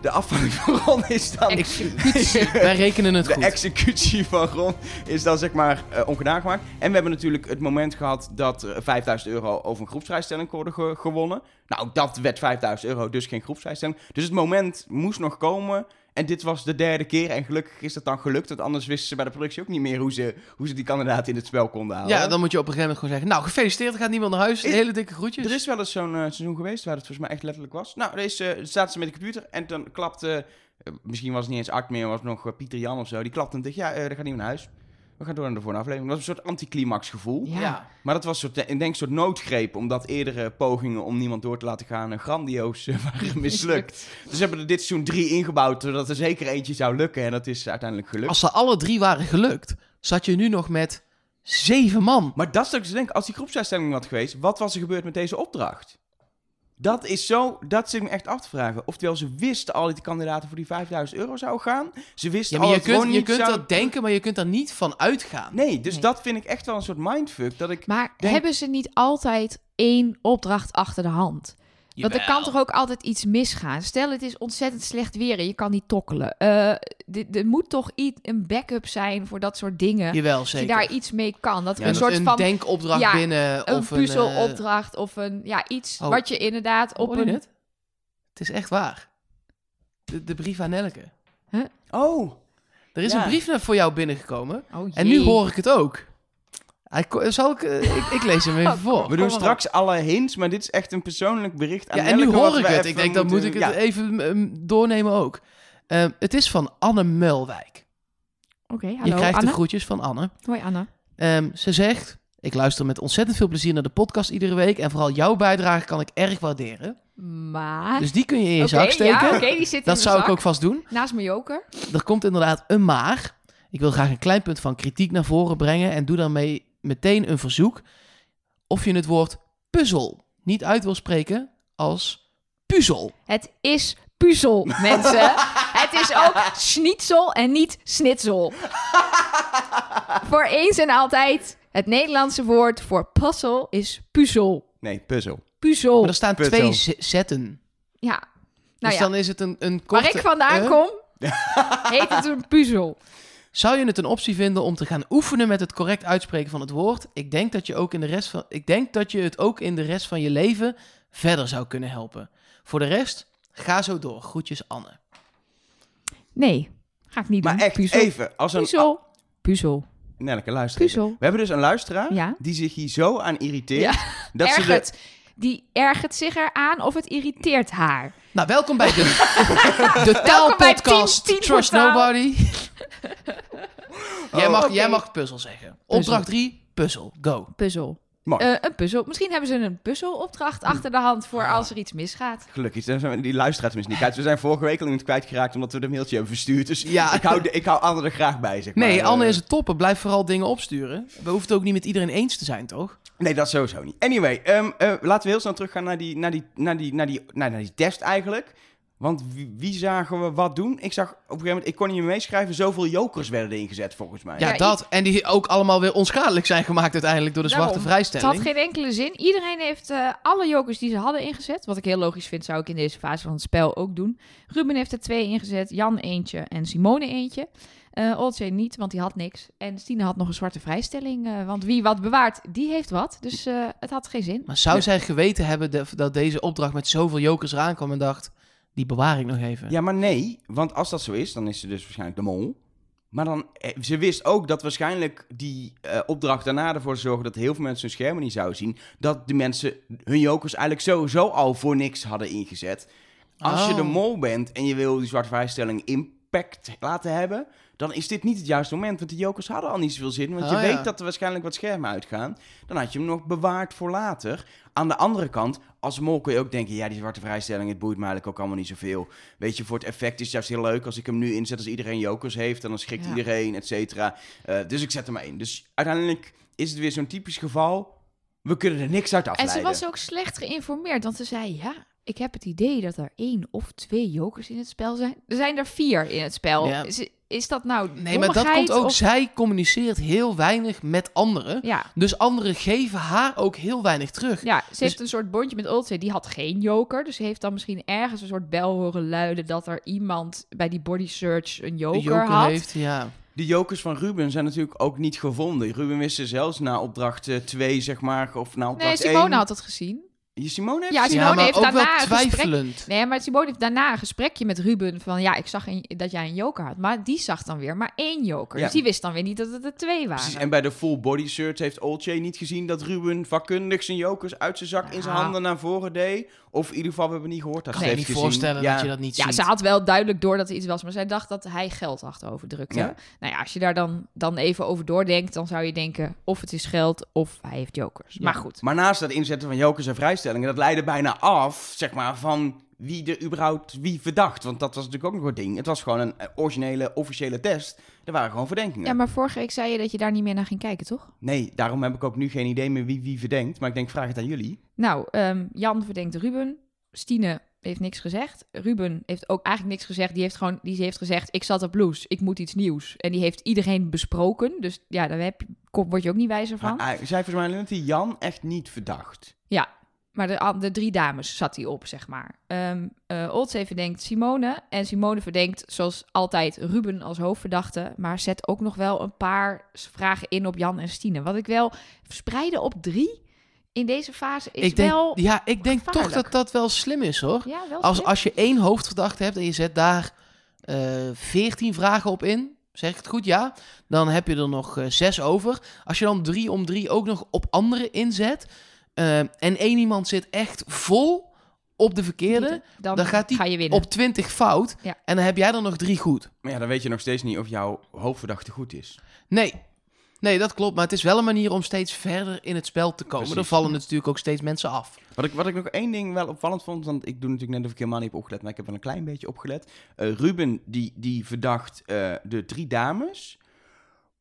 De afvalling van Ron is dan... Executie. Wij rekenen het De goed. executie van Ron is dan zeg maar eh, ongedaan gemaakt. En we hebben natuurlijk het moment gehad dat er 5000 euro over een groepsprijsstelling kon worden ge- gewonnen. Nou, dat werd 5000 euro, dus geen groepsprijsstelling. Dus het moment moest nog komen. En dit was de derde keer. En gelukkig is dat dan gelukt. Want anders wisten ze bij de productie ook niet meer hoe ze, hoe ze die kandidaat in het spel konden halen. Ja, dan moet je op een gegeven moment gewoon zeggen... Nou, gefeliciteerd, er gaat niemand naar huis. Is- Hele dikke groetjes. Er is wel eens zo'n eh, seizoen geweest waar het volgens mij echt letterlijk was. Nou, is, eh, zaten ze met de computer en dan klapte... eh, misschien was het niet eens Art meer, was het nog Pieter Jan of zo. Die klapte en dacht, ja, er gaat niemand naar huis. We gaan door naar de volgende aflevering. Dat was een soort anticlimax gevoel. Ja. Maar dat was een soort, ik denk een soort noodgreep, omdat eerdere pogingen om niemand door te laten gaan eh, grandioos eh, waren mislukt. Dus ze hebben er dit seizoen drie ingebouwd, zodat er zeker eentje zou lukken. En dat is uiteindelijk gelukt. Als ze alle drie waren gelukt, zat je nu nog met zeven man. Maar dat is ook te denken, als die groepsuitstelling had geweest, wat was er gebeurd met deze opdracht? Dat is zo, dat zit me echt af te vragen. Oftewel, ze wisten al dat die kandidaten voor die 5000 euro zouden gaan. Ze wisten Ja, maar al je dat kunt, je kunt zou- dat denken, maar je kunt er niet van uitgaan. Nee, dus Nee. dat vind ik echt wel een soort mindfuck. Dat ik, Maar Denk- hebben ze niet altijd één opdracht achter de hand? Want er kan toch ook altijd iets misgaan? Stel, het is ontzettend slecht weer en je kan niet tokkelen. Eh, dit- er moet toch iets, een backup zijn voor dat soort dingen. Jawel, dat je zeker. daar iets mee kan. Dat Ja, een dat soort een van denkopdracht ja, binnen een of puzzelopdracht of een ja, iets Oh. wat je inderdaad Op op een... een... Het? het is echt waar. De, de brief aan Nelke. oh, Er is Ja. een brief naar voor jou binnengekomen. Oh, En nu hoor ik het ook. Hij, zal ik, eh, ik, ik lees hem even Oh, voor. we doen straks alle hints, maar dit is echt een persoonlijk bericht aan Ja, en nu hoor ik het. Ik denk, dan moet ik het ja. even doornemen ook. Eh, het is van Anne Mulwijk. Oké, Je hallo krijgt Anne. de groetjes van Anne. Hoi Anne. Ehm, ze zegt... Ik luister met ontzettend veel plezier naar de podcast iedere week. En vooral jouw bijdrage kan ik erg waarderen. Maar... Dus die kun je in je zak steken. Ja, oké, die zit in Dat zou ik ook vast doen. Naast mijn joker. Er komt inderdaad een maar. Ik wil graag een klein punt van kritiek naar voren brengen. En doe daarmee meteen een verzoek. Of je het woord puzzel niet uit wil spreken als puzzel. Het is puzzel, mensen. Het is ook schnitzel en niet snitzel. voor eens en altijd, het Nederlandse woord voor puzzel is puzzel. Nee, puzzel. Puzzel. Maar er staan Puzzel. twee zetten. Ja. Nou dus ja, dan is het een, een korte... waar ik vandaan eh? kom, heet het een puzzel. Zou je het een optie vinden om te gaan oefenen met het correct uitspreken van het woord? Ik denk dat je, ook in de rest van, ik denk dat je het ook in de rest van je leven verder zou kunnen helpen. Voor de rest, ga zo door. Groetjes Anne. Nee, ga ik niet Maar doen. echt, puzzel. even, als een... Puzzel. Puzzel. Nelleke, luister even. Puzzel. We hebben dus een luisteraar Ja. die zich hier zo aan irriteert. Ja. Dat ze de, Ergert. Die ergert zich eraan of het irriteert haar. Nou, welkom bij de, de taalpodcast Team- Team Trust Taal. Nobody. jij, mag, jij mag puzzel zeggen. Opdracht 3, puzzel. Go. Puzzel. Mooi. Eh, een puzzel. Misschien hebben ze een puzzelopdracht achter de hand voor als er iets misgaat. Gelukkig, die luisteraar tenminste niet kwijt. We zijn vorige week al iemand kwijtgeraakt omdat we de mailtje hebben verstuurd. Dus Ja. ik, hou de, ik hou Anne er graag bij, zeg maar. Nee, Eh, Anne is het toppen. Blijf vooral dingen opsturen. We hoeven het ook niet met iedereen eens te zijn, toch? Nee, dat sowieso niet. Anyway, ehm, eh, laten we heel snel teruggaan naar die, naar die, naar die, naar die, naar, naar die test eigenlijk. Want wie, wie zagen we wat doen? Ik zag op een gegeven moment, ik kon niet meer meeschrijven, zoveel jokers werden ingezet volgens mij. Ja, Ja, dat. En die ook allemaal weer onschadelijk zijn gemaakt uiteindelijk door de Daarom. zwarte Het vrijstelling. had geen enkele zin. Iedereen heeft eh, alle jokers die ze hadden ingezet. Wat ik heel logisch vind, zou ik in deze fase van het spel ook doen. Ruben heeft er twee ingezet, Jan eentje en Simone eentje. Eh Oltje niet, want die had niks. En Stine had nog een zwarte vrijstelling. eh, want wie wat bewaart, die heeft wat. Dus eh, het had geen zin. Maar zou Ja. zij geweten hebben de- dat deze opdracht met zoveel jokers eraan kwam en dacht, die bewaar ik nog even. Ja, maar nee, want als dat zo is, dan is ze dus waarschijnlijk de mol. Maar dan, ze wist ook dat waarschijnlijk die eh, opdracht daarna ervoor zorgde dat heel veel mensen hun schermen niet zouden zien. Dat de mensen hun jokers eigenlijk sowieso al voor niks hadden ingezet. Als je Oh. de mol bent en je wil die zwarte vrijstelling impact laten hebben, dan is dit niet het juiste moment. Want de jokers hadden al niet zoveel zin. Want je Oh, ja. weet dat er waarschijnlijk wat schermen uitgaan. Dan had je hem nog bewaard voor later. Aan de andere kant, als mol kun je ook denken... ja, die zwarte vrijstelling, het boeit me eigenlijk ook allemaal niet zoveel. Weet je, voor het effect is het juist heel leuk... als ik hem nu inzet als iedereen jokers heeft... en dan schrikt Ja. iedereen, et cetera. Eh, dus ik zet hem maar in. Dus uiteindelijk is het weer zo'n typisch geval... we kunnen er niks uit En afleiden. ze was ook slecht geïnformeerd. Want ze zei, ja, ik heb het idee dat er één of twee jokers in het spel zijn. Er zijn er vier in het spel. Ja. Is dat nou Nee, maar dat komt ook, of- zij communiceert heel weinig met anderen. Ja, Dus anderen geven haar ook heel weinig terug. Ja, ze Dus- heeft een soort bondje met Oltje. Die had geen joker. Dus ze heeft dan misschien ergens een soort bel horen luiden... dat er iemand bij die body search een joker, Een joker had. heeft, ja. De jokers van Ruben zijn natuurlijk ook niet gevonden. Ruben wist ze zelfs na opdracht 2, zeg maar... of na Nee, opdracht Simone 1. had het gezien. Simone heeft Ja, gezien? Simone ja, maar heeft ook daarna wel een gesprek- twijfelend. Nee, maar Simone heeft daarna een gesprekje met Ruben... van ja, ik zag een- dat jij een joker had. Maar die zag dan weer maar één joker. Ja. Dus die wist dan weer niet dat het er twee waren. Precies, en bij de full body search heeft Olcay niet gezien dat Ruben vakkundig zijn jokers uit zijn zak in zijn handen naar voren deed. Of in ieder geval, we hebben niet gehoord dat Kan ze je heeft niet gezien. voorstellen ja. dat je dat niet Ja, ziet. ze had wel duidelijk door dat er iets was, maar zij dacht dat hij geld achterover drukte. Ja. Nou ja, als je daar dan, dan even over doordenkt, dan zou je denken of het is geld of hij heeft jokers. Maar goed. Maar naast dat inzetten van jokers en vrijstellingen, dat leidde bijna af, zeg maar, van wie er überhaupt wie verdacht. Want dat was natuurlijk ook nog een ding. Het was gewoon een eh, originele, officiële test. Er waren gewoon verdenkingen. Ja, maar vorige week zei je dat je daar niet meer naar ging kijken, toch? Nee, daarom heb ik ook nu geen idee meer wie wie verdenkt. Maar ik denk, vraag het aan jullie. Nou, ehm, Jan verdenkt Ruben. Stine heeft niks gezegd. Ruben heeft ook eigenlijk niks gezegd. Die heeft gewoon die heeft gezegd: Ik zat op Loes, ik moet iets nieuws. En die heeft iedereen besproken. Dus ja, daar heb word je ook niet wijzer van. Maar hij zei volgens mij die Jan echt niet verdacht. Ja, maar de, de drie dames zat hij op, zeg maar. Eh Oldzee verdenkt Simone. En Simone verdenkt, zoals altijd, Ruben als hoofdverdachte. Maar zet ook nog wel een paar vragen in op Jan en Stine. Wat ik wel verspreiden op drie in deze fase is ik denk, wel... ja, ik denk toch dat dat wel slim is, hoor. Ja, wel Als, als je één hoofdverdachte hebt en je zet daar eh 14 vragen op in, zeg ik het goed, ja, dan heb je er nog eh, zes over. Als je dan drie om drie ook nog op andere inzet eh, en één iemand zit echt vol op de verkeerde, dan, dan gaat die ga je winnen. op 20 fout Ja. en dan heb jij er nog drie goed. Maar ja, dan weet je nog steeds niet of jouw hoofdverdachte goed is. Nee. Nee, dat klopt. Maar het is wel een manier om steeds verder in het spel te komen. Precies. Er vallen natuurlijk ook steeds mensen af. Wat ik, wat ik nog één ding wel opvallend vond, want ik doe natuurlijk net of ik helemaal niet heb opgelet, maar ik heb wel een klein beetje opgelet. Eh, Ruben, die, die verdacht eh, de drie dames.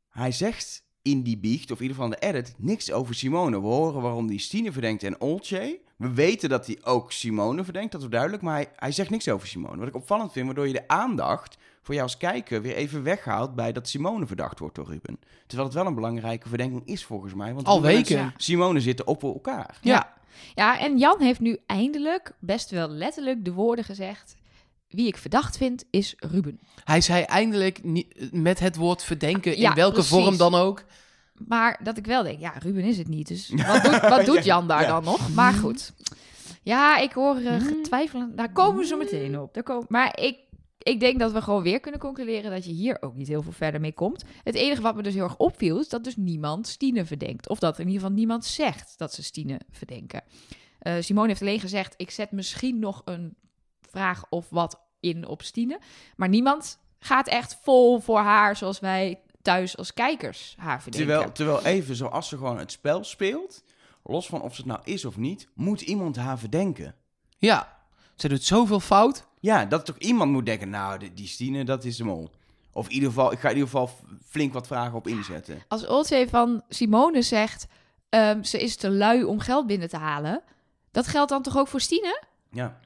Hij zegt in die biecht, of in ieder geval in de edit, niks over Simone. We horen waarom die Stine verdenkt en Olcay. We weten dat hij ook Simone verdenkt, dat is duidelijk, maar hij, hij zegt niks over Simone. Wat ik opvallend vind, waardoor je de aandacht voor jou als kijker weer even weghaalt bij dat Simone verdacht wordt door Ruben. Terwijl het wel een belangrijke verdenking is volgens mij. Want Al weken. Simone zitten op elkaar. Ja. Ja, en Jan heeft nu eindelijk best wel letterlijk de woorden gezegd... Wie ik verdacht vind, is Ruben. Hij zei eindelijk niet, met het woord verdenken, in Ja, welke precies. vorm dan ook. Maar dat ik wel denk, ja, Ruben is het niet. Dus wat doet, wat doet Jan daar Ja. dan nog? Maar goed. Ja, ik hoor eh, getwijfelen. Daar komen we zo meteen op. Daar komen, maar ik, ik denk dat we gewoon weer kunnen concluderen dat je hier ook niet heel veel verder mee komt. Het enige wat me dus heel erg opviel, is dat dus niemand Stine verdenkt. Of dat in ieder geval niemand zegt dat ze Stine verdenken. Eh, Simone heeft alleen gezegd, ik zet misschien nog een vraag of wat in op Stine. Maar niemand gaat echt vol voor haar zoals wij thuis als kijkers haar verdenken. Terwijl, terwijl even zoals ze gewoon het spel speelt, los van of ze het nou is of niet, moet iemand haar verdenken. Ja, ze doet zoveel fout. Ja, dat toch iemand moet denken, nou, die, die Stine, dat is de mol. Of in ieder geval, ik ga in ieder geval flink wat vragen op inzetten. Als Olcay van Simone zegt, ehm, ze is te lui om geld binnen te halen. Dat geldt dan toch ook voor Stine? Ja.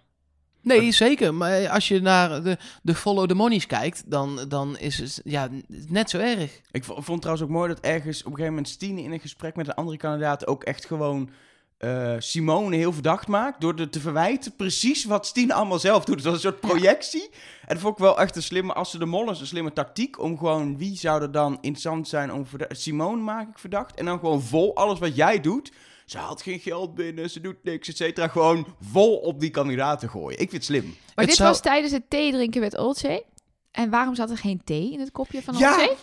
Nee, zeker. Maar als je naar de, de follow the monies kijkt, dan, dan is het ja, net zo erg. Ik vond trouwens ook mooi dat ergens op een gegeven moment Stine in een gesprek met een andere kandidaat ook echt gewoon eh, Simone heel verdacht maakt. Door te verwijten precies wat Stine allemaal zelf doet. Dus dat is een soort projectie. En dat vond ik wel echt een slimme, als ze de mol is, een slimme tactiek. Om gewoon, wie zou er dan interessant zijn om Simone maak ik verdacht. En dan gewoon vol alles wat jij doet. Ze haalt geen geld binnen, ze doet niks, et cetera. Gewoon vol op die kandidaten gooien. Ik vind het slim. Maar Het dit zou- was tijdens het thee drinken met Olcay. En waarom zat er geen thee in het kopje van Ja, Olcay?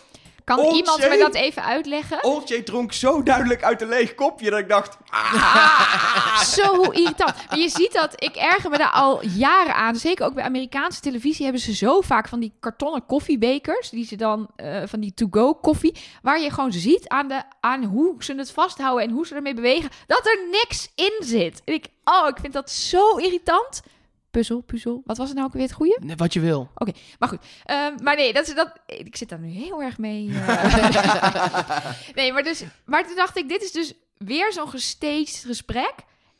Kan iemand me dat even uitleggen? Olcay dronk zo duidelijk uit een leeg kopje dat ik dacht... Zo irritant. Maar je ziet dat, ik erger me daar al jaren aan. Zeker ook bij Amerikaanse televisie hebben ze zo vaak van die kartonnen koffiebekers. Die ze dan, eh, van die to-go koffie. Waar je gewoon ziet aan, de, aan hoe ze het vasthouden en hoe ze ermee bewegen. Dat er niks in zit. En ik, oh, ik vind dat zo irritant. Puzzel, puzzel. Wat was het nou ook weer het goede? Nee, Wat je wil. Maar goed, Ehm, maar nee, dat is dat. Ik zit daar nu heel erg mee. eh. nee, maar dus, maar toen dacht ik, dit is dus weer zo'n gestaged gesprek.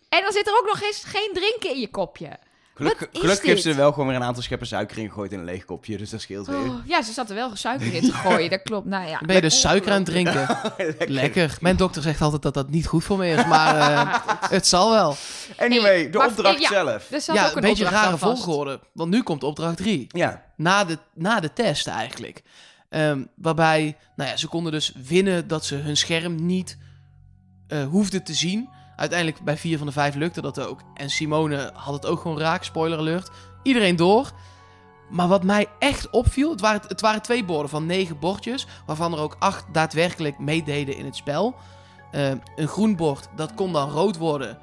En dan zit er ook nog eens geen drinken in je kopje. Is gelukkig heeft ze er wel gewoon weer een aantal scheppen suiker in gegooid in een leeg kopje. Dus dat scheelt weer. Oh, ja, ze zat er wel suiker in te gooien. Dat klopt. Nou ja. Dan ben je dus suiker aan het drinken. Lekker. Mijn dokter zegt altijd dat dat niet goed voor me is, maar eh, het zal wel. Anyway, Hey, de maar- opdracht ja. zelf. Er zat Ja, ook een een, beetje rare volgorde. Want nu komt opdracht 3. Ja, Na de, na de test eigenlijk. Ehm, waarbij, nou ja, ze konden dus winnen dat ze hun scherm niet eh, hoefden te zien. Uiteindelijk bij vier van de vijf lukte dat ook. En Simone had het ook gewoon raak, spoiler alert. Iedereen door. Maar wat mij echt opviel, het waren, het waren twee borden van negen bordjes, waarvan er ook acht daadwerkelijk meededen in het spel. Ehm, een groen bord, dat kon dan rood worden.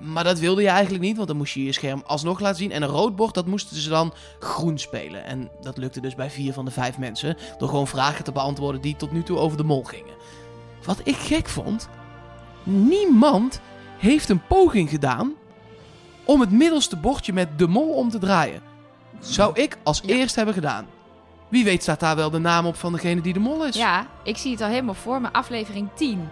Maar dat wilde je eigenlijk niet, want dan moest je je scherm alsnog laten zien. En een rood bord, dat moesten ze dan groen spelen. En dat lukte dus bij vier van de vijf mensen. Door gewoon vragen te beantwoorden die tot nu toe over de mol gingen. Wat ik gek vond, niemand heeft een poging gedaan om het middelste bordje met de mol om te draaien. Zou ik als Ja. eerst hebben gedaan. Wie weet staat daar wel de naam op van degene die de mol is. Ja, ik zie het al helemaal voor me. Aflevering 10.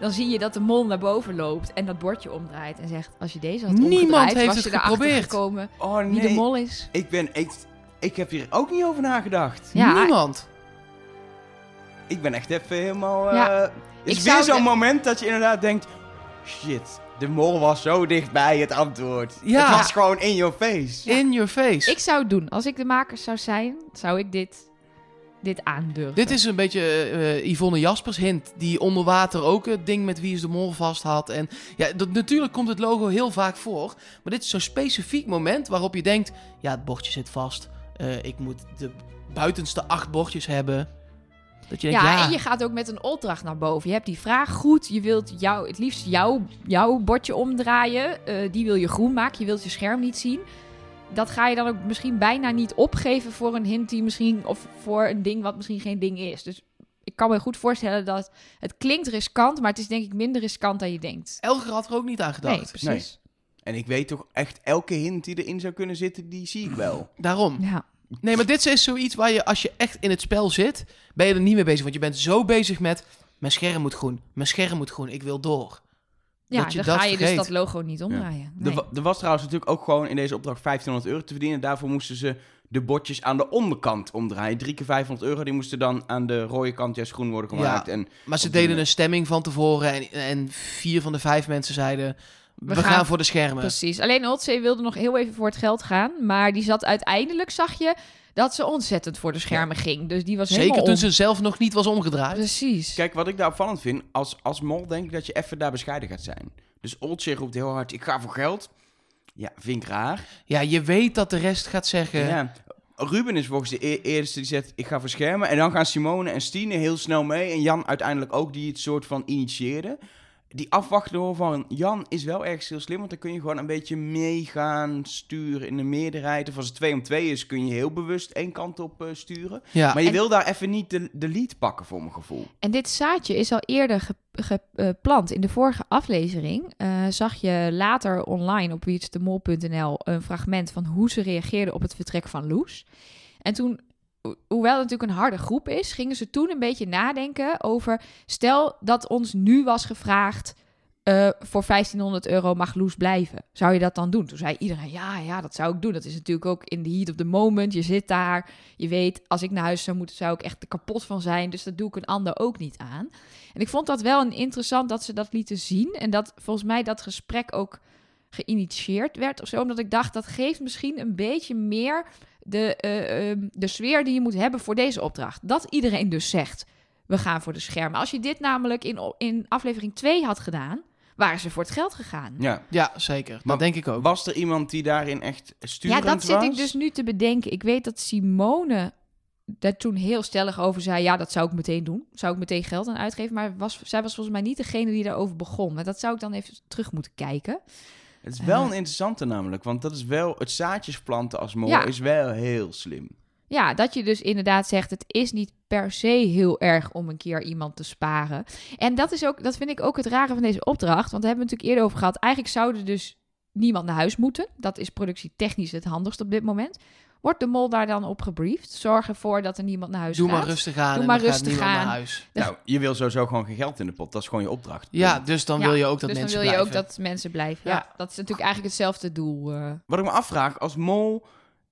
Dan zie je dat de mol naar boven loopt en dat bordje omdraait. En zegt, als je deze had Niemand omgedraaid, heeft was het je erachter geprobeerd. gekomen Oh wie de nee, mol is. ik ben... Ik, ik heb hier ook niet over nagedacht. Ja, Niemand. Ik ben echt even helemaal... eh Ja, is ik weer zo'n de- moment dat je inderdaad denkt... Shit, de mol was zo dichtbij het antwoord. Ja. Het was gewoon in your face. In your face. Ik zou het doen. Als ik de makers zou zijn, zou ik dit, dit aandurven. Dit is een beetje eh, Yvonne Jaspers hint. Die onder water ook het ding met Wie is de Mol vast had. En ja, dat, natuurlijk komt het logo heel vaak voor. Maar dit is zo'n specifiek moment waarop je denkt... Ja, het bordje zit vast. Eh, ik moet de buitenste acht bordjes hebben. Dat je denkt, ja, ja, en je gaat ook met een opdracht naar boven. Je hebt die vraag goed. Je wilt jou, het liefst jouw, jouw bordje omdraaien. Eh, die wil je groen maken. Je wilt je scherm niet zien. Dat ga je dan ook misschien bijna niet opgeven voor een hint die misschien... Of voor een ding wat misschien geen ding is. Dus ik kan me goed voorstellen dat het klinkt riskant. Maar het is denk ik minder riskant dan je denkt. Elger had er ook niet aan Nee, gedacht. precies. En ik weet toch echt elke hint die erin zou kunnen zitten, die zie ik wel. Daarom. Ja. Nee, maar dit is zoiets waar je, als je echt in het spel zit, ben je er niet mee bezig. Want je bent zo bezig met, mijn scherm moet groen, mijn scherm moet groen, ik wil door. Ja, Dat je dan dat ga je dus dat logo niet omdraaien. Er, Nee. wa- er was trouwens natuurlijk ook gewoon in deze opdracht 1500 euro te verdienen. Daarvoor moesten ze de bordjes aan de onderkant omdraaien. Drie keer 500 euro, die moesten dan aan de rode kant juist groen worden gemaakt. En Maar ze deden een stemming van tevoren en, en vier van de vijf mensen zeiden, we, gaan, gaan- voor de schermen. Precies. Alleen Oldzee wilde nog heel even voor het geld gaan. Maar die zat uiteindelijk, zag je, dat ze ontzettend voor de schermen ging. Dus die was Zeker helemaal toen om. ze zelf nog niet was omgedraaid. Precies. kijk, wat ik daar opvallend vind, als, als mol denk ik dat je even daar bescheiden gaat zijn. Dus Oldshay roept heel hard, ik ga voor geld. Ja, vind ik raar. Ja, je weet dat de rest gaat zeggen, Ja. Ruben is volgens de e- eerste die zegt, ik ga voor schermen. En dan gaan Simone en Stine heel snel mee. En Jan uiteindelijk ook, die het soort van initieerde. Die afwachten van Jan is wel ergens heel slim. Want dan kun je gewoon een beetje mee gaan sturen in de meerderheid. Of als het twee om twee is, kun je heel bewust één kant op eh, sturen. ja, Maar je wil daar even niet de, de lead pakken voor mijn gevoel. En dit zaadje is al eerder ge- geplant. In de vorige aflezering eh, zag je later online op wietsdemol.nl een fragment van hoe ze reageerden op het vertrek van Loes. En toen, hoewel het natuurlijk een harde groep is, gingen ze toen een beetje nadenken over... Stel dat ons nu was gevraagd eh, voor 1500 euro mag Loes blijven. Zou je dat dan doen? Toen zei iedereen, ja, ja, dat zou ik doen. Dat is natuurlijk ook in the heat of the moment. Je zit daar, je weet, als ik naar huis zou moeten, zou ik echt er kapot van zijn. Dus dat doe ik een ander ook niet aan. En ik vond dat wel interessant dat ze dat lieten zien. En dat volgens mij dat gesprek ook geïnitieerd werd of zo. Omdat ik dacht, dat geeft misschien een beetje meer de, eh, ehm, de sfeer die je moet hebben voor deze opdracht. Dat iedereen dus zegt, we gaan voor de schermen. Als je dit namelijk in, in aflevering 2 had gedaan, waren ze voor het geld gegaan. Ja. Ja, zeker. Maar dat denk ik ook. Was er iemand die daarin echt Ja, sturend dat zit ik dus nu te bedenken. Ik weet dat Simone daar toen heel stellig over zei... ja, dat zou ik meteen doen. Zou ik meteen geld aan uitgeven. Maar was, zij was volgens mij niet degene die daarover begon. Maar dat zou ik dan even terug moeten kijken. Het is wel Eh. een interessante namelijk, want dat is wel... Het zaadjes planten als mol Ja. is wel heel slim. Ja, dat je dus inderdaad zegt... het is niet per se heel erg om een keer iemand te sparen. En dat, is ook, dat vind ik ook het rare van deze opdracht. Want daar hebben we natuurlijk eerder over gehad. Eigenlijk zou er dus niemand naar huis moeten. Dat is productietechnisch het handigst op dit moment. Wordt de mol daar dan op gebriefd? Zorg ervoor dat er niemand naar huis Doe gaat. maar rustig aan Doe en maar rustig aan. naar huis. Nou, je wil sowieso gewoon geen geld in de pot. Dat is gewoon je opdracht. Ja, dus dan Ja, wil je ook dat dus mensen dan wil je blijven. ook dat mensen blijven. Ja. Ja. dat is natuurlijk eigenlijk hetzelfde doel. eh. Wat ik me afvraag, als mol...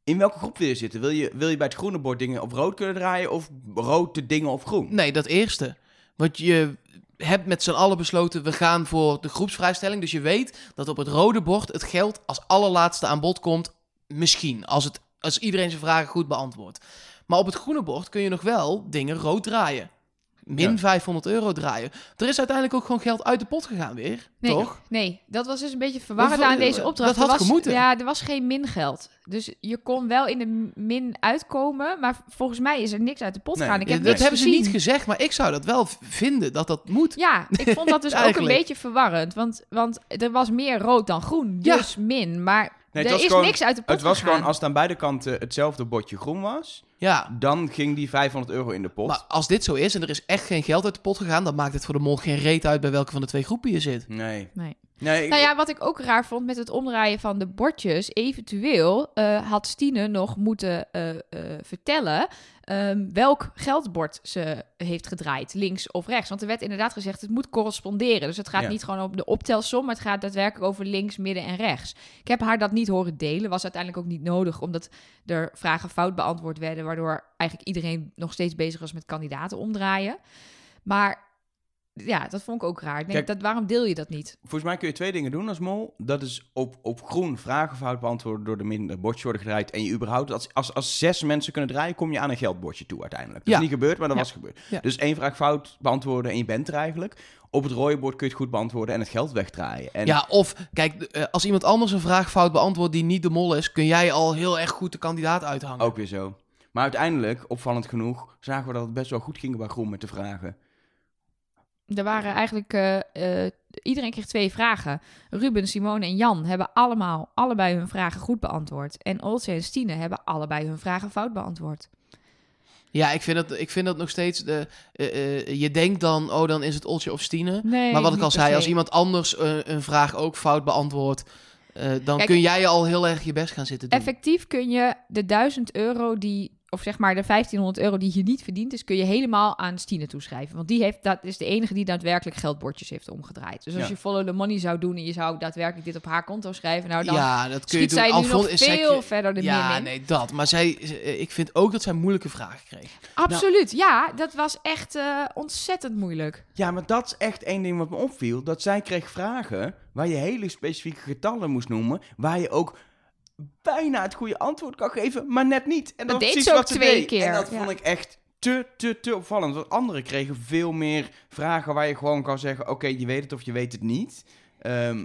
In welke groep wil je zitten? Wil je, wil je bij het groene bord dingen op rood kunnen draaien... of rood de dingen op groen? Nee, dat eerste. Want je hebt met z'n allen besloten, we gaan voor de groepsvrijstelling. Dus je weet dat op het rode bord het geld als allerlaatste aan bod komt. Misschien, als, het, als iedereen zijn vragen goed beantwoordt. Maar op het groene bord kun je nog wel dingen rood draaien. Min Ja. 500 euro draaien. Er is uiteindelijk ook gewoon geld uit de pot gegaan weer, Nee, toch? nee, dat was dus een beetje verwarrend aan deze opdracht. dat had er was, gemoeten. Ja, er was geen mingeld. Dus je kon wel in de min uitkomen, maar volgens mij is er niks uit de pot Nee, gegaan. Ik Ja, heb dat hebben ze niet gezegd, maar ik zou dat wel vinden, dat dat moet. Ja, ik vond dat dus ook een beetje verwarrend. Want, want er was meer rood dan groen, Ja. dus min. Maar Nee, het er was is gewoon- niks uit de pot Het was gegaan. gewoon, als het aan beide kanten hetzelfde bordje groen was... Ja, dan ging die 500 euro in de pot. maar als dit zo is en er is echt geen geld uit de pot gegaan, dan maakt het voor de mol geen reet uit bij welke van de twee groepen je zit. Nee. Nee. Nee, ik- Nou ja, wat ik ook raar vond met het omdraaien van de bordjes, eventueel eh, had Stine nog moeten eh, eh, vertellen ehm, welk geldbord ze heeft gedraaid, links of rechts. Want er werd inderdaad gezegd, het moet corresponderen. Dus het gaat Ja. niet gewoon op de optelsom, maar het gaat daadwerkelijk over links, midden en rechts. Ik heb haar dat niet horen delen, was uiteindelijk ook niet nodig, omdat er vragen fout beantwoord werden, waardoor eigenlijk iedereen nog steeds bezig was met kandidaten omdraaien. Maar ja, dat vond ik ook raar. Ik denk, Kijk- dat, waarom deel je dat niet? Volgens mij kun je twee dingen doen als mol. Dat is op, op groen vragen fout beantwoorden door de minder bordjes worden gedraaid. En je überhaupt, als, als, als zes mensen kunnen draaien, kom je aan een geldbordje toe uiteindelijk. Dat Ja. is niet gebeurd, maar dat Ja. was gebeurd. Ja. Dus één vraag fout beantwoorden en je bent er eigenlijk. Op het rode bord kun je het goed beantwoorden en het geld wegdraaien. En Ja, of kijk, eh, als iemand anders een vraag fout beantwoordt die niet de mol is, kun jij al heel erg goed de kandidaat uithangen. ook weer zo. Maar uiteindelijk, opvallend genoeg, zagen we dat het best wel goed ging bij groen met de vragen. Er waren eigenlijk... eh, eh, iedereen kreeg twee vragen. Ruben, Simone en Jan hebben allemaal allebei hun vragen goed beantwoord. En Olse en Stine hebben allebei hun vragen fout beantwoord. Ja, ik vind dat, ik vind dat nog steeds. De, eh, je denkt dan, oh, dan is het Oltje of Stine. Nee, maar wat ik al zei, als iemand anders een vraag ook fout beantwoordt, dan Kijk, kun jij al heel erg je best gaan zitten doen. Effectief kun je de 1000 euro die... Of zeg maar de 1500 euro die je niet verdient is... kun je helemaal aan Stine toeschrijven. Want die heeft, dat is de enige die daadwerkelijk geldbordjes heeft omgedraaid. Dus als Ja. je follow the money zou doen... en je zou daadwerkelijk dit op haar konto schrijven... nou dan ja, dat kun je schiet doen. zij nu Al nog is zij- veel verder de Ja, min nee, dat. Maar zij, eh, ik vind ook dat zij moeilijke vragen kreeg. Absoluut, ja. Dat was echt eh, ontzettend moeilijk. Ja, maar dat is echt één ding wat me opviel. Dat zij kreeg vragen waar je hele specifieke getallen moest noemen. Waar je ook bijna het goede antwoord kan geven, maar net niet. En Dat deed ze ook twee deed. keer, En dat ja. vond ik echt te, te, te opvallend. Want anderen kregen veel meer vragen waar je gewoon kan zeggen... Oké, je weet het of je weet het niet. Ehm,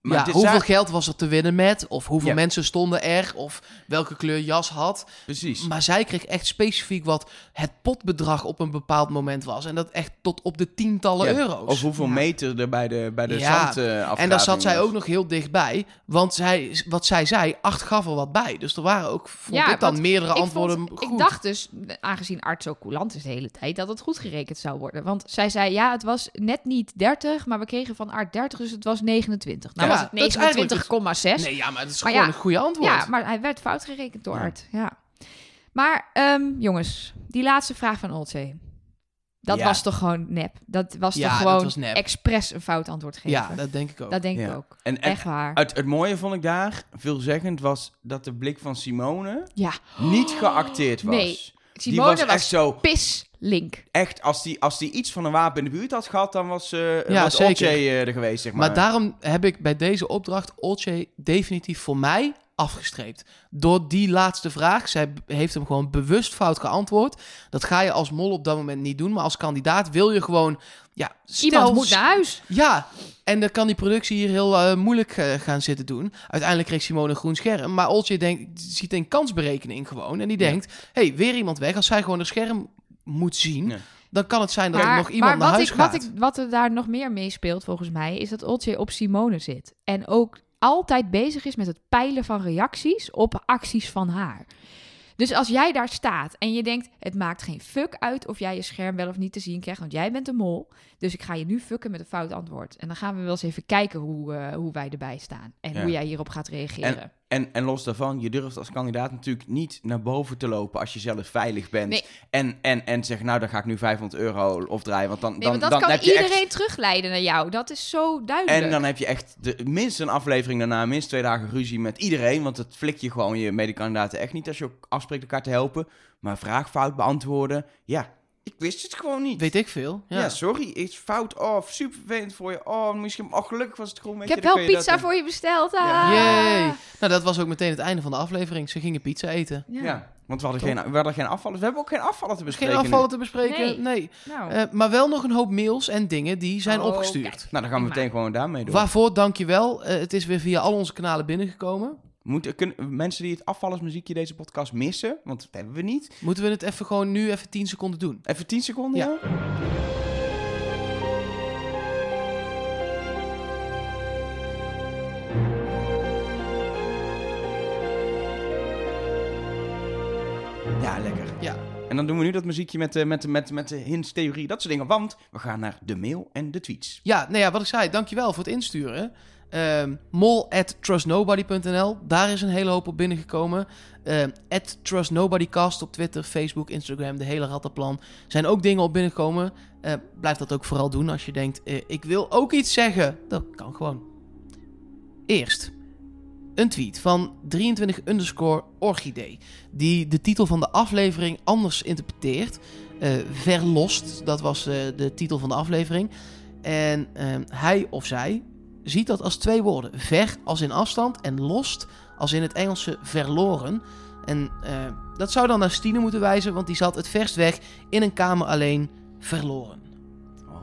maar ja, hoeveel geld was er te winnen met? Of hoeveel Ja. mensen stonden er? Of welke kleur jas had? Precies. Maar zij kreeg echt specifiek wat het potbedrag op een bepaald moment was. En dat echt tot op de tientallen Ja, euro's. Of hoeveel Ja. meter er bij de, bij de Ja, zand eh, En daar zat zij was. ook nog heel dichtbij. Want zij, wat zij zei, acht gaf er wat bij. Dus er waren ook, vond Ja, ik dan, meerdere Ik, antwoorden vond- goed. ik dacht dus, aangezien Art zo coulant is de hele tijd, dat het goed gerekend zou worden. Want zij zei, ja, het was net niet 30, maar we kregen van Art 30, dus het was 29. Nou Ja, was het dat is eigenlijk 29,6. Nee, ja, maar het is Maar gewoon ja, een goede antwoord. Ja, maar hij werd fout gerekend door Ja. Art. Ja. Maar ehm, jongens, die laatste vraag van Oldzee. Dat Ja. was toch gewoon nep? Dat was Ja, toch dat gewoon was expres een fout antwoord geven? Ja, dat denk ik ook. Dat denk ik ook. En, en Echt waar. het, het mooie vond ik daar, veelzeggend, was dat de blik van Simone Ja. niet geacteerd was. Nee, die was, was, echt zo, pislink. echt, als die, als die iets van een wapen in de buurt had gehad, dan was, Ja, was. Olcay, eh, er geweest, zeg maar. Maar daarom heb ik bij deze opdracht Olcay definitief voor mij afgestreept. Door die laatste vraag. Zij heeft hem gewoon bewust fout geantwoord. Dat ga je als mol op dat moment niet doen. Maar als kandidaat wil je gewoon... Ja, stel- Iemand moet naar huis. Ja, en dan kan die productie hier heel eh, moeilijk eh, gaan zitten doen. Uiteindelijk kreeg Simone een groen scherm. Maar Oltje denkt, ziet een kansberekening gewoon. En die Ja. denkt, hey, weer iemand weg. Als zij gewoon een scherm moet zien... Ja. dan kan het zijn dat er nog iemand maar naar wat, huis ik, gaat. wat, ik, wat er daar nog meer meespeelt volgens mij... is dat Oltje op Simone zit. En ook altijd bezig is met het peilen van reacties op acties van haar. Dus als jij daar staat en je denkt... het maakt geen fuck uit of jij je scherm wel of niet te zien krijgt... want jij bent de mol, dus ik ga je nu fucken met een fout antwoord. En dan gaan we wel eens even kijken hoe, eh, hoe wij erbij staan... en Ja. hoe jij hierop gaat reageren. En, en los daarvan, je durft als kandidaat natuurlijk niet naar boven te lopen als je zelf veilig bent. Nee. En, en, en zeg, nou dan ga ik nu 500 euro opdraaien. Want dan, Nee, dan, want dat dan kan heb je iedereen echt... terugleiden naar jou. Dat is zo duidelijk. En dan heb je echt de, minstens een aflevering daarna, minstens twee dagen ruzie met iedereen. Want het flik je gewoon je medekandidaten echt niet als je ook afspreekt elkaar te helpen. Maar vraagfout beantwoorden, ja, ik wist het gewoon niet. Weet ik veel. ja. sorry, is fout. Oh, super vervelend voor je. Oh, misschien, oh gelukkig was het gewoon Ik je, heb wel je pizza voor je besteld. Ja. Ah. Yay. Nou, dat was ook meteen het einde van de aflevering. Ze gingen pizza eten. Ja. Ja, want we hadden, Top. geen, we hadden geen afvallen. We hebben ook geen afvallen te bespreken. Geen nu. afvallen te bespreken, nee. Nee. Nou, Eh, maar wel nog een hoop mails en dingen die zijn Oh, opgestuurd. kijk. Nou, dan gaan we meteen gewoon daarmee door. Waarvoor dankjewel. Uh, het is weer via al onze kanalen binnengekomen. Moeten, kunnen, mensen die het afvallersmuziekje deze podcast missen, want dat hebben we niet. Moeten we het even gewoon nu even 10 seconden doen? Even 10 seconden, Ja. ja? Ja, lekker. Ja. En dan doen we nu dat muziekje met, de met, de met, met de hints, theorie, dat soort dingen. Want we gaan naar de mail en de tweets. Ja, nou ja, wat ik zei, dankjewel voor het insturen. Ehm mol at trustnobody.nl, daar is een hele hoop op binnengekomen. Ehm at trustnobodycast op Twitter, Facebook, Instagram, de hele rattenplan. Zijn ook dingen op binnengekomen. Eh, blijf dat ook vooral doen als je denkt, eh, ik wil ook iets zeggen. Dat kan gewoon. Eerst, een tweet van 23 underscore. Die de titel van de aflevering anders interpreteert. Eh, verlost, dat was eh, de titel van de aflevering. En hij of zij ziet dat als twee woorden. Ver als in afstand en lost als in het Engelse verloren. En eh, dat zou dan naar Stine moeten wijzen, want die zat het verst weg in een kamer alleen verloren.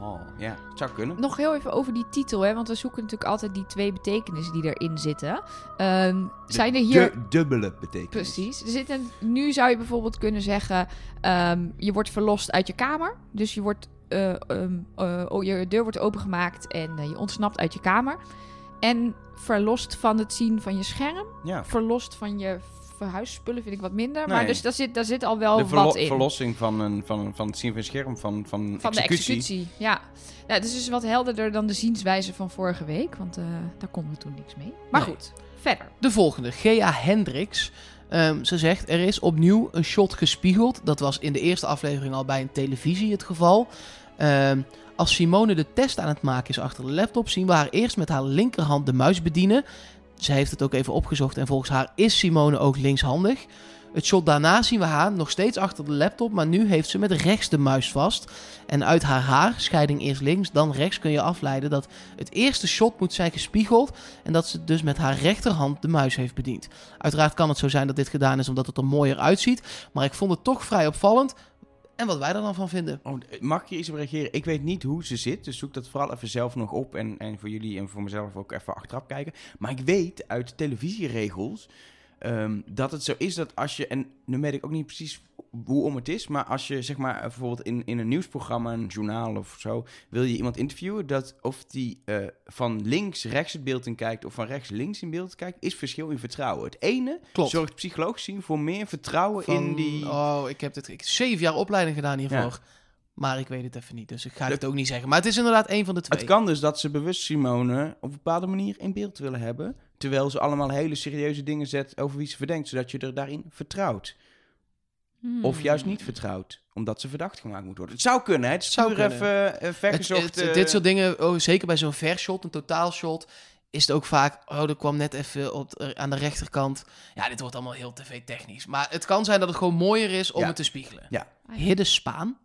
Oh, ja, het zou kunnen. nog heel even over die titel, hè, want we zoeken natuurlijk altijd die twee betekenissen die erin zitten. Ehm, zijn er hier... De dubbele betekenis. Precies. Er zit een, nu zou je bijvoorbeeld kunnen zeggen: ehm, je wordt verlost uit je kamer. Dus je, wordt, eh, ehm, eh, oh, je deur wordt opengemaakt en eh, je ontsnapt uit je kamer. En verlost van het zien van je scherm. Ja, Verlost van je verhuisspullen vind ik wat minder. Maar dus daar zit, daar zit al wel de wat in. verlossing van, een, van, van het zien van een scherm, van, van, van de executie. executie. Ja. ja, het is dus wat helderder dan de zienswijze van vorige week. Want eh, daar konden we toen niks mee. Maar Nee. goed, verder. De volgende, Gea Hendricks. Ehm, ze zegt, er is opnieuw een shot gespiegeld. Dat was in de eerste aflevering al bij een televisie het geval. Ehm, als Simone de test aan het maken is achter de laptop, zien we haar eerst met haar linkerhand de muis bedienen. Ze heeft het ook even opgezocht en volgens haar is Simone ook linkshandig. Het shot daarna zien we haar nog steeds achter de laptop, maar nu heeft ze met rechts de muis vast. En uit haar haar, scheiding eerst links, dan rechts, kun je afleiden dat het eerste shot moet zijn gespiegeld en dat ze dus met haar rechterhand de muis heeft bediend. Uiteraard kan het zo zijn dat dit gedaan is omdat het er mooier uitziet, maar ik vond het toch vrij opvallend. En wat wij er dan van vinden. Oh, mag ik hier iets op reageren? Ik weet niet hoe ze zit, dus zoek dat vooral even zelf nog op. En, en voor jullie en voor mezelf ook even achteraf kijken. Maar ik weet uit televisieregels ehm, dat het zo is dat als je... En nu weet ik ook niet precies hoe om het is, maar als je zeg maar eh, bijvoorbeeld in, in een nieuwsprogramma, een journaal of zo, wil je iemand interviewen, dat of die eh, van links rechts het beeld in kijkt of van rechts links in beeld kijkt, is verschil in vertrouwen. Het ene Klopt. zorgt psychologisch gezien voor meer vertrouwen Van, in die... Oh, ik heb dit ik, zeven jaar opleiding gedaan hiervoor. Ja. Maar ik weet het even niet, dus ik ga het ook niet zeggen. Maar het is inderdaad één van de twee. Het kan dus dat ze bewust Simone op een bepaalde manier in beeld willen hebben. Terwijl ze allemaal hele serieuze dingen zet over wie ze verdenkt, zodat je er daarin vertrouwt. Hmm. Of juist niet vertrouwd, omdat ze verdacht gemaakt moet worden. Het zou kunnen, hè? Het Zou kunnen. even Het- vergezocht. het- eh, dit soort dingen, oh, zeker bij zo'n vershot, een totaalshot, is het ook vaak, oh, er kwam net even op, aan de rechterkant. Ja, dit wordt allemaal heel tv-technisch. Maar het kan zijn dat het gewoon mooier is om Ja. het te spiegelen. Ja. Hidde Spaan.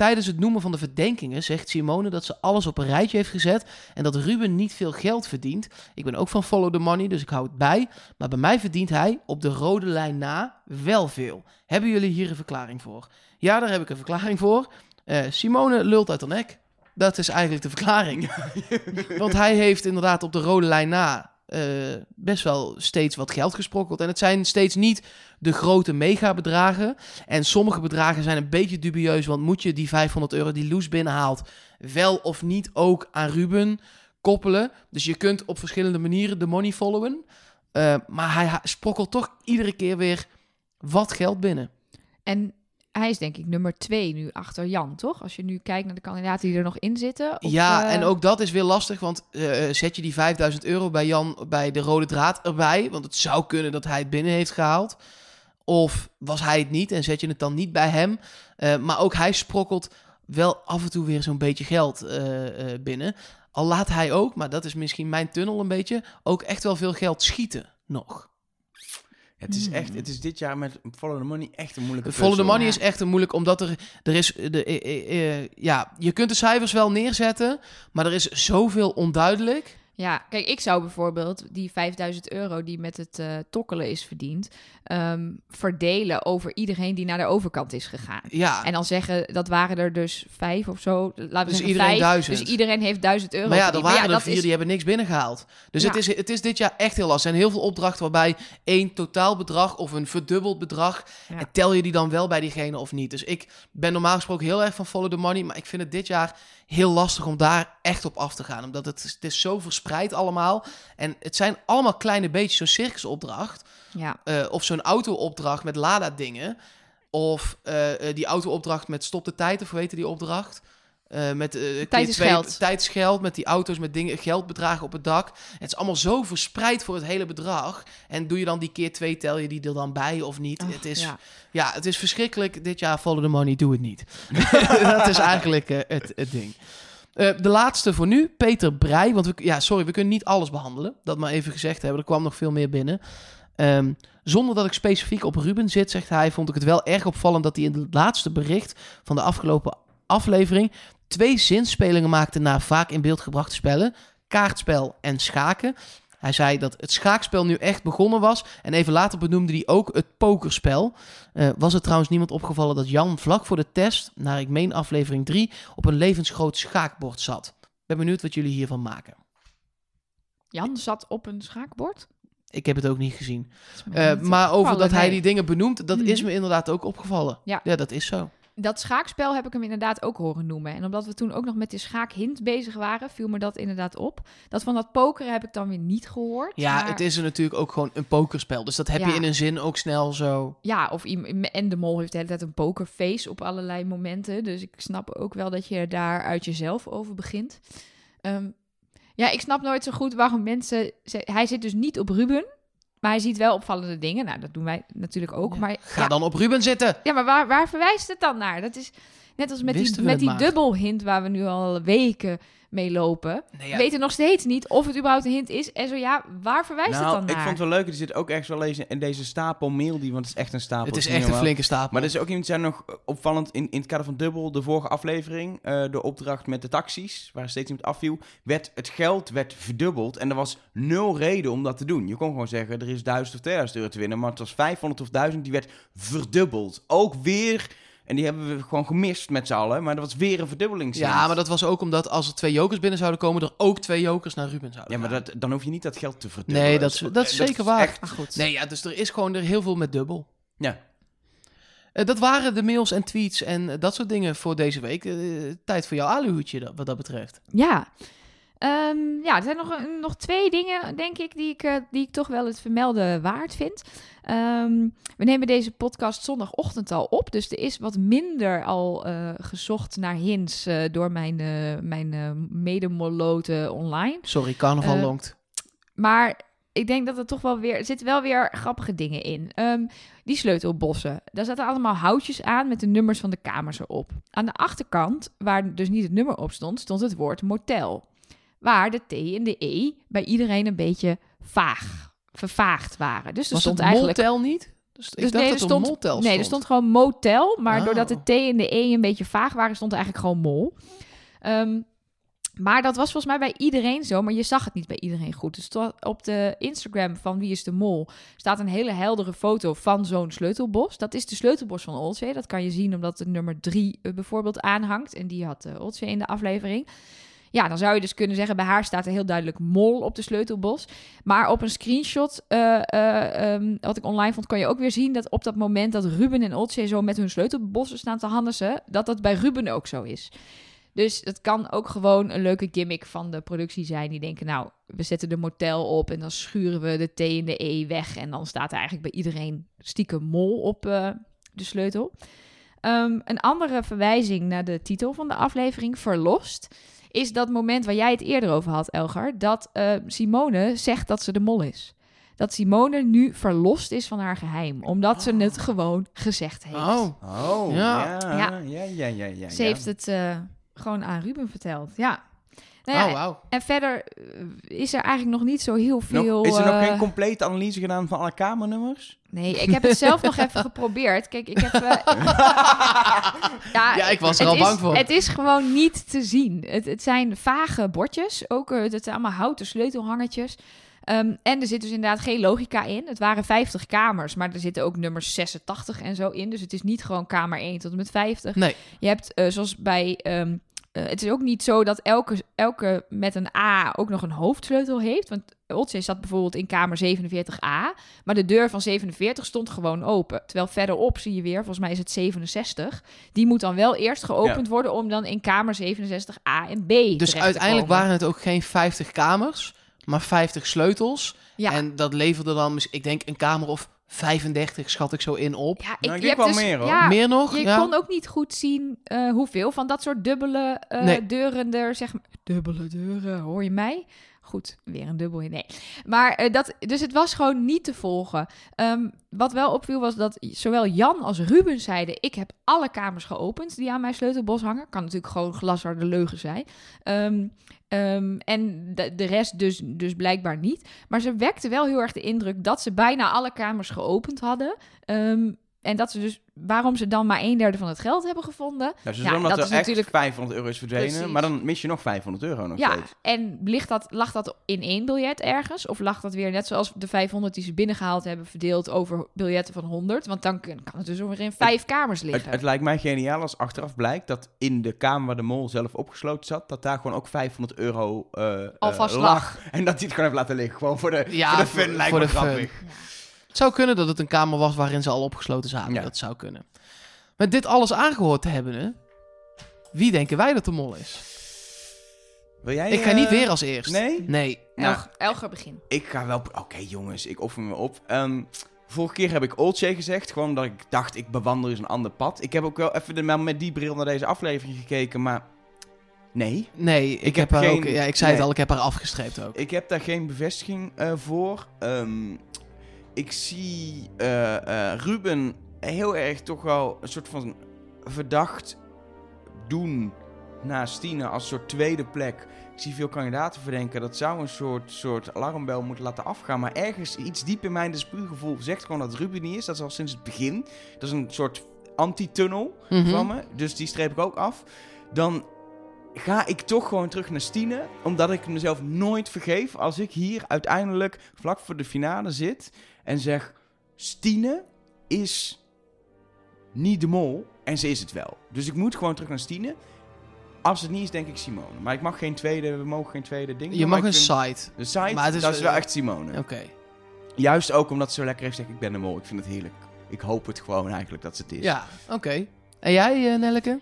Tijdens het noemen van de verdenkingen zegt Simone dat ze alles op een rijtje heeft gezet en dat Ruben niet veel geld verdient. Ik ben ook van follow the money, dus ik hou het bij. Maar bij mij verdient hij op de rode lijn na wel veel. Hebben jullie hier een verklaring voor? Ja, daar heb ik een verklaring voor. Eh, Simone lult uit de nek. Dat is eigenlijk de verklaring. Want hij heeft inderdaad op de rode lijn na eh, best wel steeds wat geld gesprokkeld. En het zijn steeds niet de grote megabedragen. En sommige bedragen zijn een beetje dubieus. Want moet je die 500 euro die Loes binnenhaalt wel of niet ook aan Ruben koppelen? Dus je kunt op verschillende manieren de money followen. Eh, maar hij sprokkelt toch iedere keer weer wat geld binnen. En hij is denk ik nummer twee nu achter Jan, toch? Als je nu kijkt naar de kandidaten die er nog in zitten. Of, ja, eh, en ook dat is weer lastig, want eh, zet je die 5000 euro bij Jan bij de rode draad erbij, want het zou kunnen dat hij het binnen heeft gehaald. Of was hij het niet en zet je het dan niet bij hem. Eh, maar ook hij sprokkelt wel af en toe weer zo'n beetje geld eh, eh, binnen. Al laat hij ook, maar dat is misschien mijn tunnel een beetje, ook echt wel veel geld schieten nog. Het is Hmm. echt, het is dit jaar met Follow the Money echt een moeilijke Follow the money is echt een moeilijk, omdat er, er is, de, eh, eh, eh, ja, je kunt de cijfers wel neerzetten, maar er is zoveel onduidelijk. Ja, kijk, ik zou bijvoorbeeld die 5000 euro die met het eh, tokkelen is verdiend, ehm, verdelen over iedereen die naar de overkant is gegaan. Ja, En dan zeggen, dat waren er dus vijf of zo. Laten we Dus zeggen iedereen vijf. duizend. Dus iedereen heeft duizend euro maar ja, er waren er vier is- die hebben niks binnengehaald. Dus Ja. het, is, het is dit jaar echt heel lastig. Er zijn heel veel opdrachten waarbij één totaalbedrag of een verdubbeld bedrag... Ja. en tel je die dan wel bij diegene of niet. Dus ik ben normaal gesproken heel erg van follow the money... maar ik vind het dit jaar heel lastig om daar echt op af te gaan. Omdat het, is- het is zo verspreid allemaal. En het zijn allemaal kleine beetjes. Zo'n circusopdracht... Ja, Eh, of zo'n auto-opdracht met Lada-dingen. Of eh, eh, die auto-opdracht met stop de tijd, of heette die opdracht? Eh, met, keer Tijd is twee- geld. Tijd is geld, met die auto's met dingen, geldbedragen op het dak. Het is allemaal zo verspreid voor het hele bedrag. En doe je dan die keer twee, tel je die er dan bij of niet? Het, is, ja. ja. het is verschrikkelijk. Dit jaar follow the money, doe het niet. dat is eigenlijk het, het ding. De laatste voor nu, Peter Breij. Want we, ja, sorry, we kunnen niet alles behandelen. Dat maar even gezegd hebben. Er kwam nog veel meer binnen. Ehm, zonder dat ik specifiek op Ruben zit, zegt hij, vond ik het wel erg opvallend dat hij in het laatste bericht van de afgelopen aflevering twee zinspelingen maakte na vaak in beeld gebrachte spellen, kaartspel en schaken. Hij zei dat het schaakspel nu echt begonnen was. En even later benoemde hij ook het pokerspel. Eh, was er trouwens niemand opgevallen dat Jan vlak voor de test, naar ik meen aflevering 3, op een levensgroot schaakbord zat. Ben benieuwd wat jullie hiervan maken. Jan zat op een schaakbord. Ik heb het ook niet gezien. Eh, maar over dat hij nee. die dingen benoemt, dat Mhm. is me inderdaad ook opgevallen. Ja. ja dat is zo. Dat schaakspel heb ik hem inderdaad ook horen noemen. En omdat we toen ook nog met de schaakhint bezig waren, viel me dat inderdaad op. Dat van dat pokeren heb ik dan weer niet gehoord. Ja, maar- het is er natuurlijk ook gewoon een pokerspel. Dus dat heb je in een zin ook snel zo. Ja, of en de mol heeft de hele tijd een pokerface op allerlei momenten. Dus ik snap ook wel dat je daar uit jezelf over begint. Ehm, ja, ik snap nooit zo goed waarom mensen... ze- Hij zit dus niet op Ruben, maar hij ziet wel opvallende dingen. Nou, dat doen wij natuurlijk ook. Ja. Maar, Ga ja, dan op Ruben zitten. ja, maar waar, waar verwijst het dan naar? Dat is net als met Wisten die, met die dubbelhint waar we nu al weken mee lopen. Nee, We weten nog steeds niet of het überhaupt een hint is. En zo ja, waar verwijst Nou, het dan ik naar? vond het wel leuk. Er zit ook echt wel eens in deze stapel mail, die, want het is echt een stapel. het is echt een flinke stapel. Maar er is ook iemand zijn nog opvallend in, in het kader van Dubbel, de vorige aflevering, eh, de opdracht met de taxis, waar steeds iemand afviel, werd het geld werd verdubbeld en er was nul reden om dat te doen. Je kon gewoon zeggen, er is 1000 of 2000 euro te winnen, maar het was 500 of 1000, die werd verdubbeld. Ook weer, en die hebben we gewoon gemist met z'n allen, maar er was weer een verdubbeling. ja, maar dat was ook omdat als er twee jokers binnen zouden komen, er ook twee jokers naar Ruben zouden Ja, maar dat, dan hoef je niet dat geld te verdubbelen. Nee, dat is, dat is zeker waar. echt- goed. Nee, ja, dus er is gewoon er heel veel met dubbel. ja. Eh, dat waren de mails en tweets en dat soort dingen voor deze week. Eh, tijd voor jouw aluhoedje dat- wat dat betreft. Ja. Ehm, ja, er zijn nog, nog twee dingen, denk ik, die ik, eh, die ik toch wel het vermelden waard vind. Ehm, we nemen deze podcast zondagochtend al op, dus er is wat minder al eh, gezocht naar hints eh, door mijn, eh, mijn medemoloten online. Sorry, carnaval longt. Maar ik denk dat er toch wel weer... Er zitten wel weer grappige dingen in. Ehm, die sleutelbossen. Daar zaten allemaal houtjes aan met de nummers van de kamers erop. Aan de achterkant, waar dus niet het nummer op stond, stond het woord motel. Waar de T en de E bij iedereen een beetje vaag, vervaagd waren. Dus er Was stond het eigenlijk... motel niet? Dus ik Dus dacht nee, dat er stond, motel nee, stond. er stond gewoon motel. Maar Oh. doordat de T en de E een beetje vaag waren, stond er eigenlijk gewoon mol. Ehm, maar dat was volgens mij bij iedereen zo, maar je zag het niet bij iedereen goed. Dus op de Instagram van Wie is de Mol staat een hele heldere foto van zo'n sleutelbos. Dat is de sleutelbos van Olzee. Dat kan je zien omdat de nummer 3 bijvoorbeeld aanhangt. En die had uh, in de aflevering. Ja, dan zou je dus kunnen zeggen, bij haar staat er heel duidelijk mol op de sleutelbos. Maar op een screenshot, eh, eh, ehm, wat ik online vond, kan je ook weer zien dat op dat moment dat Ruben en Olzee zo met hun sleutelbossen staan te hannesen, dat dat bij Ruben ook zo is. Dus het kan ook gewoon een leuke gimmick van de productie zijn. Die denken, nou, we zetten de motel op en dan schuren we de T en de E weg. En dan staat er eigenlijk bij iedereen stiekem mol op eh, de sleutel. Ehm, een andere verwijzing naar de titel van de aflevering, Verlost, is dat moment waar jij het eerder over had, Elgar. Dat eh, Simone zegt dat ze de mol is. Dat Simone nu verlost is van haar geheim. Omdat ze het gewoon gezegd heeft. Oh, Oh, Ja. ja. Ja. Ja, ja, ja, ja. ja, Ze heeft het eh, gewoon aan Ruben verteld. Ja. Nou ja, oh. En verder eh, is er eigenlijk nog niet zo heel Nog- veel. is er nog eh, geen complete analyse gedaan van alle kamernummers? Nee, ik heb het zelf nog even geprobeerd. Kijk, ik heb. eh, ja, Ja, ik was er al is- bang voor. Het is gewoon niet te zien. Het, het zijn vage bordjes. Ook het zijn allemaal houten sleutelhangertjes. Ehm, en er zit dus inderdaad geen logica in. Het waren 50 kamers, maar er zitten ook nummers 86 en zo in. Dus het is niet gewoon kamer 1 tot en met 50. Nee. Je hebt, zoals bij... ehm, eh, het is ook niet zo dat elke, elke met een A ook nog een hoofdsleutel heeft. Want Olzee zat bijvoorbeeld in kamer 47A. Maar de deur van 47 stond gewoon open. Terwijl verderop zie je weer, volgens mij is het 67. Die moet dan wel eerst geopend worden om dan in kamer 67A en B Dus te uiteindelijk waren het ook geen 50 kamers, maar 50 sleutels. Ja. En dat leverde dan, ik denk, een kamer of 35, schat ik zo in op. Ja, ik, Nou, ik je wel dus- meer, hoor. Ja, Meer nog? Je ja. kon ook niet goed zien eh, hoeveel van dat soort dubbele eh, Nee. deuren er, zeg maar. Dubbele deuren, hoor je mij? Goed, weer een dubbel. Nee. Maar eh, dat, dus het was gewoon niet te volgen. Ehm, wat wel opviel was dat zowel Jan als Ruben zeiden: Ik heb alle kamers geopend die aan mijn sleutelbos hangen. Kan natuurlijk gewoon glasharde leugen zijn. Ehm, ehm, en de, de rest dus, dus blijkbaar niet. Maar ze wekte wel heel erg de indruk dat ze bijna alle kamers geopend hadden. En dat ze dus, waarom ze dan maar een derde van het geld hebben gevonden. Nou, ze Ja, zullen omdat dat er is echt natuurlijk- 500 euro is verdwenen, Precies. maar dan mis je nog 500 euro nog Ja, steeds. en ligt dat, lag dat in één biljet ergens? Of lag dat weer net zoals de 500 die ze binnengehaald hebben, verdeeld over biljetten van 100? Want dan kun- kan het dus weer in vijf kamers Het, liggen. het lijkt mij geniaal als achteraf blijkt dat in de kamer waar de mol zelf opgesloten zat, dat daar gewoon ook 500 euro eh, eh, Alvast lag. lag. En dat hij het gewoon heeft laten liggen. Gewoon voor de, Ja, voor de voor- fun lijkt voor me de fun. Het zou kunnen dat het een kamer was waarin ze al opgesloten zaten. Ja. Dat zou kunnen. Met dit alles aangehoord te hebben, hè, wie denken wij dat de mol is? Wil jij, Ik ga niet eh, weer als eerst. Nee? Nee. Nou, Elg- Elger begin. Ik ga wel... Oké jongens, ik offer me op. Ehm, vorige keer heb ik Oldshay gezegd. Gewoon omdat ik dacht, ik bewandel eens een ander pad. Ik heb ook wel even de- met die bril naar deze aflevering gekeken, maar... Nee. Nee, ik, Ik heb, heb haar geen- ook... Ja, ik zei het al, ik heb haar afgestreept ook. Ik heb daar geen bevestiging eh, voor. Ehm, ik zie eh, eh, Ruben heel erg toch wel een soort van verdacht doen naast Tine als soort tweede plek. Ik zie veel kandidaten verdenken. Dat zou een soort, soort alarmbel moeten laten afgaan. Maar ergens iets diep in mijn spuurgevoel zegt gewoon dat Ruben niet is. Dat is al sinds het begin. Dat is een soort anti-tunnel Mhm. van me. Dus die streep ik ook af. Dan ga ik toch gewoon terug naar Stine. Omdat ik mezelf nooit vergeef als ik hier uiteindelijk vlak voor de finale zit. En zeg, Stine is niet de mol. En ze is het wel. Dus ik moet gewoon terug naar Stine. Als het niet is, denk ik Simone. Maar ik mag geen tweede, we mogen geen tweede ding Je doen, mag een site. De site, Maar het is- dat is wel echt Simone. Oké. Juist ook omdat ze zo lekker heeft gezegd, ik ben de mol. Ik vind het heerlijk. Ik hoop het gewoon eigenlijk dat ze het is. Ja, oké. En jij, eh, Nelleke?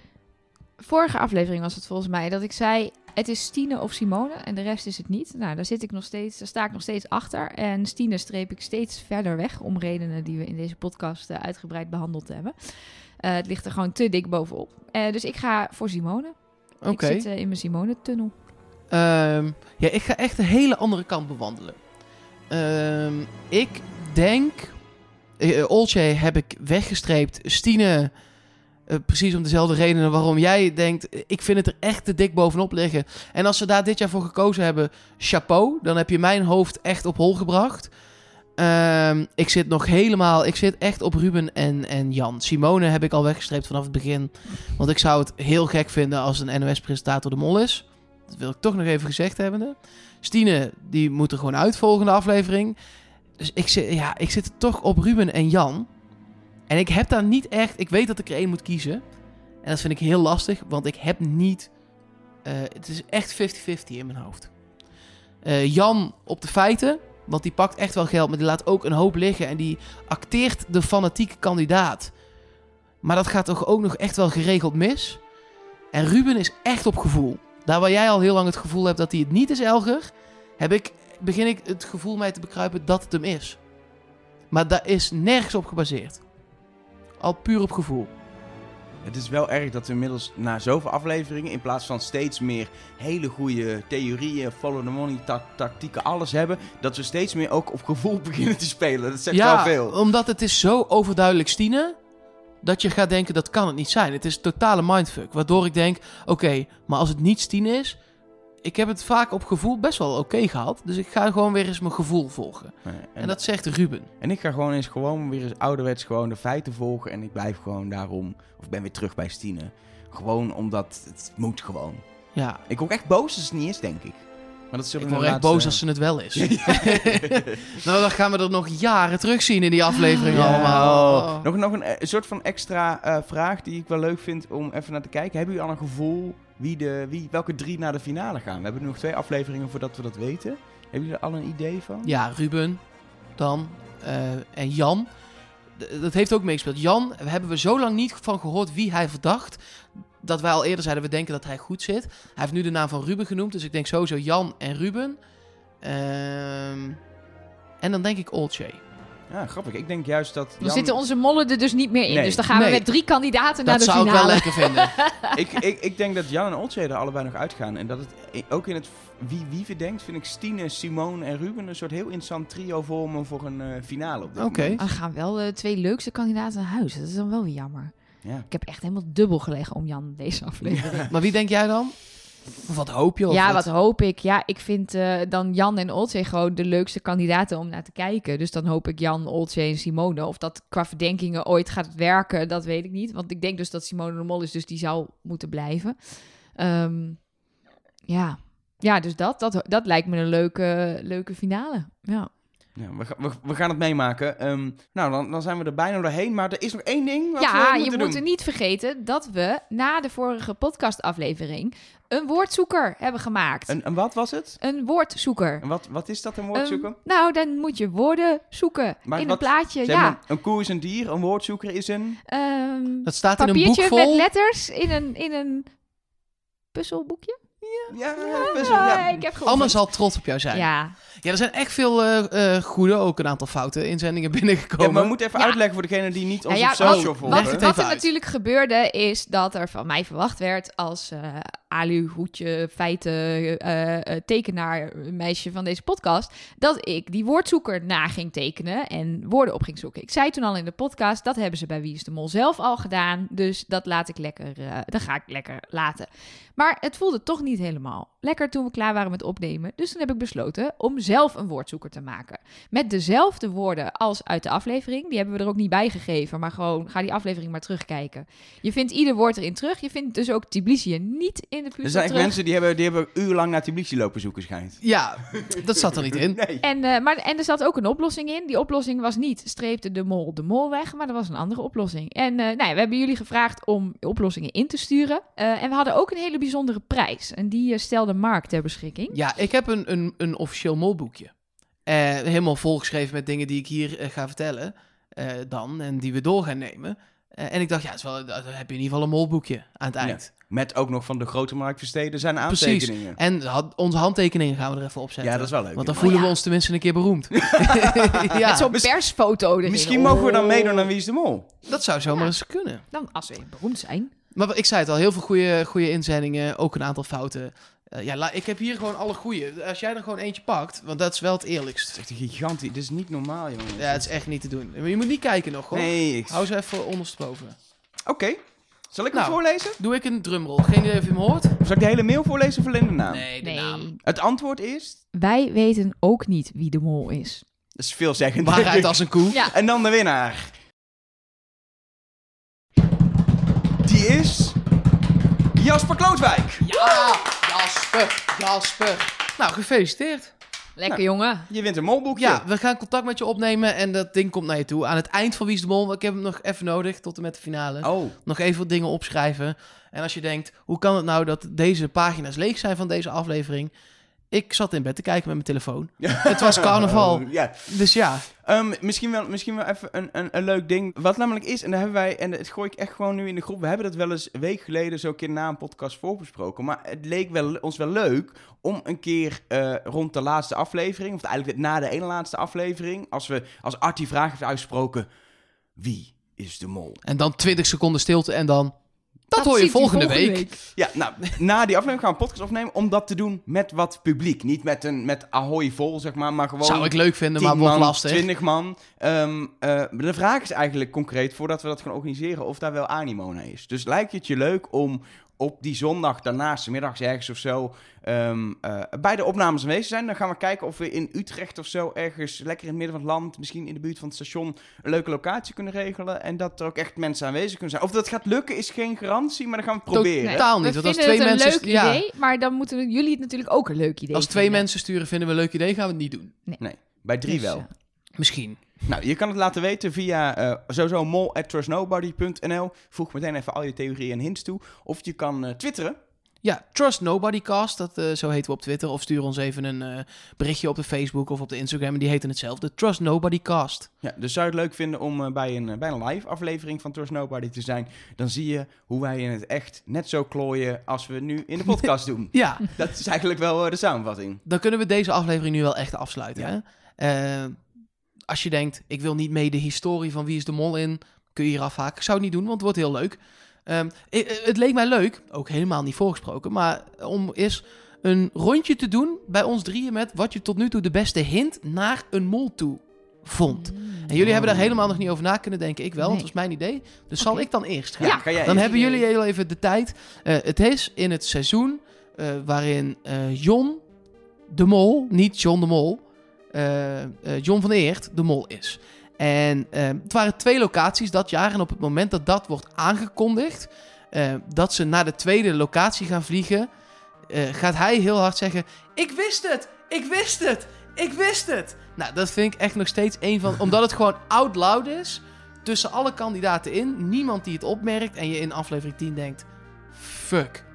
Vorige aflevering was het volgens mij dat ik zei: het is Stine of Simone en de rest is het niet. Nou, daar zit ik nog steeds, daar sta ik nog steeds achter. En Stine streep ik steeds verder weg om redenen die we in deze podcast eh, uitgebreid behandeld hebben. Eh, het ligt er gewoon te dik bovenop. Eh, dus ik ga voor Simone. Oké. Ik zit in mijn Simone-tunnel. Ehm, ja, ik ga echt een hele andere kant bewandelen. Ehm, ik denk... Olcay heb ik weggestreept. Stine, eh, precies om dezelfde redenen waarom jij denkt... Ik vind het er echt te dik bovenop liggen. En als ze daar dit jaar voor gekozen hebben, chapeau. Dan heb je mijn hoofd echt op hol gebracht. Ehm, ik zit nog helemaal... Ik zit echt op Ruben en, en Jan. Simone heb ik al weggestreept vanaf het begin. Want ik zou het heel gek vinden als een NOS-presentator de mol is. Dat wil ik toch nog even gezegd hebben. Stine, die moet er gewoon uit volgende aflevering. Dus ik zit, ja, ik zit toch op Ruben en Jan. En ik heb daar niet echt... Ik weet dat ik er één moet kiezen. En dat vind ik heel lastig, want ik heb niet... Uh, het is echt 50-50 in mijn hoofd. Uh, Jan op de feiten, want die pakt echt wel geld, maar die laat ook een hoop liggen. En die acteert de fanatieke kandidaat. Maar dat gaat toch ook nog echt wel geregeld mis. En Ruben is echt op gevoel. Daar waar jij al heel lang het gevoel hebt dat hij het niet is, Elger, heb ik, begin ik het gevoel mij te bekruipen dat het hem is. Maar daar is nergens op gebaseerd. Al puur op gevoel. Het is wel erg dat we inmiddels na zoveel afleveringen, in plaats van steeds meer hele goede theorieën, follow the money, tactieken, alles hebben, dat we steeds meer ook op gevoel beginnen te spelen. Dat zegt ja, wel veel. omdat het is zo overduidelijk Stine, dat je gaat denken dat kan het niet zijn. Het is totale mindfuck. Waardoor ik denk, oké, maar als het niet Stine is... Ik heb het vaak op gevoel best wel oké gehad. Dus ik ga gewoon weer eens mijn gevoel volgen. en, en, dat zegt Ruben. En ik ga gewoon eens gewoon weer eens ouderwets gewoon de feiten volgen. En ik blijf gewoon daarom... Of ben weer terug bij Stine. Gewoon omdat het moet gewoon. Ja. Ik word echt boos als het niet is, denk ik. Maar dat zullen ik word echt boos als ze het wel is. nou, dan gaan we er nog jaren terugzien in die aflevering allemaal. Oh. Nog, nog een, een, soort van extra uh, vraag die ik wel leuk vind om even naar te kijken. Hebben jullie al een gevoel wie de, wie, welke drie naar de finale gaan? We hebben nu nog twee afleveringen voordat we dat weten. Hebben jullie er al een idee van? Ja, Ruben, dan uh, en Jan. dat heeft ook meegespeeld. Jan, hebben we zo lang niet van gehoord wie hij verdacht dat wij al eerder zeiden, we denken dat hij goed zit. Hij heeft nu de naam van Ruben genoemd, dus ik denk sowieso Jan en Ruben. Um, en dan denk ik Olcay. Ja, grappig. Ik denk juist dat. Dan zitten onze mollen er dus niet meer in. Nee. Dus dan gaan we met drie kandidaten naar de finale. Dat zou ik wel lekker vinden. ik, ik, ik denk dat Jan en Olcay er allebei nog uitgaan. En dat het ook in het wie wie verdenkt, vind ik Stine, Simone en Ruben een soort heel interessant trio vormen voor een uh, finale. Oké. Okay. We gaan wel de twee leukste kandidaten naar huis. Dat is dan wel weer jammer. Ja. Ik heb echt helemaal dubbel gelegen om Jan deze aflevering. Maar wie denk jij dan? Of wat hoop je? Of ja, wat? hoop ik? Ja, ik vind uh, dan Jan en Olcay gewoon de leukste kandidaten om naar te kijken. Dus dan hoop ik Jan, Olcay en Simone. Of dat qua verdenkingen ooit gaat werken, dat weet ik niet. Want ik denk dus dat Simone de Mol is, dus die zou moeten blijven. Um, ja. ja, dus dat, dat, dat lijkt me een leuke, leuke finale. Ja. Ja, we, we, we, gaan het meemaken. Um, nou, dan, dan zijn we er bijna doorheen. Maar er is nog één ding. Wat ja, we je doen. moet niet vergeten dat we na de vorige podcastaflevering een woordzoeker hebben gemaakt. Een, een wat was het? Een woordzoeker. En wat, wat is dat, een woordzoeker? Um, nou, dan moet je woorden zoeken maar in wat, een plaatje. Ja. Maar, een koe is een dier, een woordzoeker is een... Um, dat staat in een boek vol. met letters in een, in een puzzelboekje. Ja, ja, ja, ik heb Anne zal trots op jou zijn. Ja. Ja, er zijn echt veel uh, uh, goede, ook een aantal foute inzendingen binnengekomen. Ja, maar we moeten even uitleggen voor degene die niet ons ja, op social volgen. Wat, wat er natuurlijk gebeurde is dat er van mij verwacht werd als uh, alu, hoedje, feiten, tekenaar, meisje van deze podcast, dat ik die woordzoeker na ging tekenen en woorden op ging zoeken. Ik zei toen al in de podcast, dat hebben ze bij Wie is de Mol zelf al gedaan, dus dat laat ik lekker, dat ga ik lekker laten. Maar het voelde toch niet helemaal lekker toen we klaar waren met opnemen. Dus toen heb ik besloten om zelf een woordzoeker te maken. Met dezelfde woorden als uit de aflevering. Die hebben we er ook niet bij gegeven. Maar gewoon, ga die aflevering maar terugkijken. Je vindt ieder woord erin terug. Je vindt dus ook Tbilisi niet in de puzzel Er zijn echt mensen die hebben, die hebben urenlang naar Tbilisi lopen zoeken, schijnt. Ja, dat zat er niet in. Nee. En, uh, maar, en er zat ook een oplossing in. Die oplossing was niet streepte de mol de mol weg. Maar er was een andere oplossing. En uh, nou ja, we hebben jullie gevraagd om oplossingen in te sturen. Uh, en we hadden ook een hele bijzondere prijs. En die stelde Mark ter beschikking. Ja, ik heb een, een, een officieel molboekje. Uh, helemaal volgeschreven met dingen die ik hier uh, ga vertellen uh, dan en die we door gaan nemen. en ik dacht, ja, het is wel, dan heb je in ieder geval een molboekje aan het eind. Ja, met ook nog van de grote markt versteden zijn aantekeningen. Precies. En had, onze handtekeningen gaan we er even opzetten. Ja, dat is wel leuk. Want dan voelen oh, ja. we ons tenminste een keer beroemd. ja. Met zo'n persfoto erin. Misschien mogen we dan meedoen aan Wie is de Mol. Dat zou zomaar eens kunnen. Dan als we beroemd zijn. Maar ik zei het al, heel veel goede, goede inzendingen, ook een aantal fouten. Eh, ja, la- ik heb hier gewoon alle goeie. Als jij er gewoon eentje pakt, want dat is wel het Het eerlijkst. is echt een gigantisch... Dit is niet normaal, jongen. Ja, het is echt niet te doen. Maar je moet niet kijken nog, hoor. Nee, ik... Hou ze even ondersteboven. Oké. Zal ik hem Nou. voorlezen? Doe ik een drumroll. Geen idee of je hem hoort? Zal ik de hele mail voorlezen of alleen de naam? Nee, de Nee. naam. Het antwoord is... Wij weten ook niet wie de mol is. Dat is veelzeggend. Waarheid als een koe. Ja. En dan de winnaar. Die is... Jasper Klootwijk. Ja, Jasper, Jasper. Nou, gefeliciteerd. Lekker jongen. Je wint een molboekje. Ja, we gaan contact met je opnemen en dat ding komt naar je toe. Aan het eind van Wie is de Mol, ik heb hem nog even nodig tot en met de finale. Oh, Nog even wat dingen opschrijven. En als je denkt, hoe kan het nou dat deze pagina's leeg zijn van deze aflevering? Ik zat in bed te kijken met mijn telefoon. Het was carnaval. Dus ja, Ehm, misschien, wel, misschien wel even een, een, een leuk ding. Wat namelijk is, en daar hebben wij, en dat gooi ik echt gewoon nu in de groep. We hebben dat wel eens een week geleden zo een keer na een podcast voorbesproken. Maar het leek wel, ons wel leuk om een keer eh, rond de laatste aflevering, of eigenlijk na de ene laatste aflevering, als we als Art die vraag heeft uitgesproken: wie is de mol? en dan 20 seconden stilte en dan... Dat, hoor je volgende, week. Ja, nou, na die aflevering gaan we een podcast opnemen om dat te doen met wat publiek. Niet met een met ahoy vol, zeg maar, maar gewoon... Zou ik leuk vinden, 10 maar wordt lastig. 20 man. Ehm, eh, de vraag is eigenlijk concreet, voordat we dat gaan organiseren, of daar wel animo naar is. Dus lijkt het je leuk om op die zondag daarnaast, middags ergens of zo, ehm, eh, bij de opnames aanwezig zijn? Dan gaan we kijken of we in Utrecht of zo ergens lekker in het midden van het land, misschien in de buurt van het station, een leuke locatie kunnen regelen. En dat er ook echt mensen aanwezig kunnen zijn. Of dat gaat lukken is geen garantie, maar dan gaan we het proberen. Nee. Totaal niet, We want als twee het een mensen- leuk ja. idee, maar dan moeten jullie het natuurlijk ook een leuk idee Als twee vinden. mensen sturen vinden we een leuk idee, gaan we het niet doen. Bij drie Dus, wel. eh, Misschien. Nou, je kan het laten weten via eh sowieso mol@trustnobody.nl. Voeg meteen even al je theorieën en hints toe. Of je kan eh, twitteren. Ja, Trust Nobody Cast, dat, eh, zo heten we op Twitter. Of stuur ons even een berichtje op de Facebook of op de Instagram. En die heten hetzelfde. Trust Nobody Cast. Ja, dus zou je het leuk vinden om bij, een, bij een live aflevering van Trust Nobody te zijn. Dan zie je hoe wij in het echt net zo klooien als we nu in de podcast doen. Ja, Dat is eigenlijk wel de samenvatting. dan kunnen we deze aflevering nu wel echt afsluiten. Ja. Hè? Als je denkt, ik wil niet mee de historie van Wie is de Mol in, kun je hier afhaken. Ik zou het niet doen, want het wordt heel leuk. Ehm, het leek mij leuk, ook helemaal niet voorgesproken, maar om eens een rondje te doen bij ons drieën met wat je tot nu toe de beste hint naar een mol toe vond. En jullie hebben daar helemaal nog niet over na kunnen denken. Ik wel, want Nee. dat was mijn idee. Dus zal ik dan eerst gaan. Ja, ga jij Dan even- hebben jullie heel even de tijd. Eh, het is in het seizoen eh, waarin eh John de Mol, niet John de Mol, John van Eert de Mol is. En eh, het waren twee locaties dat jaar. En op het moment dat dat wordt aangekondigd, eh, dat ze naar de tweede locatie gaan vliegen, eh, gaat hij heel hard zeggen: Ik wist het! Ik wist het! Ik wist het! Nou, dat vind ik echt nog steeds een van. Omdat het gewoon out loud is. Tussen alle kandidaten in. Niemand die het opmerkt. En je in aflevering 10 denkt: Fuck.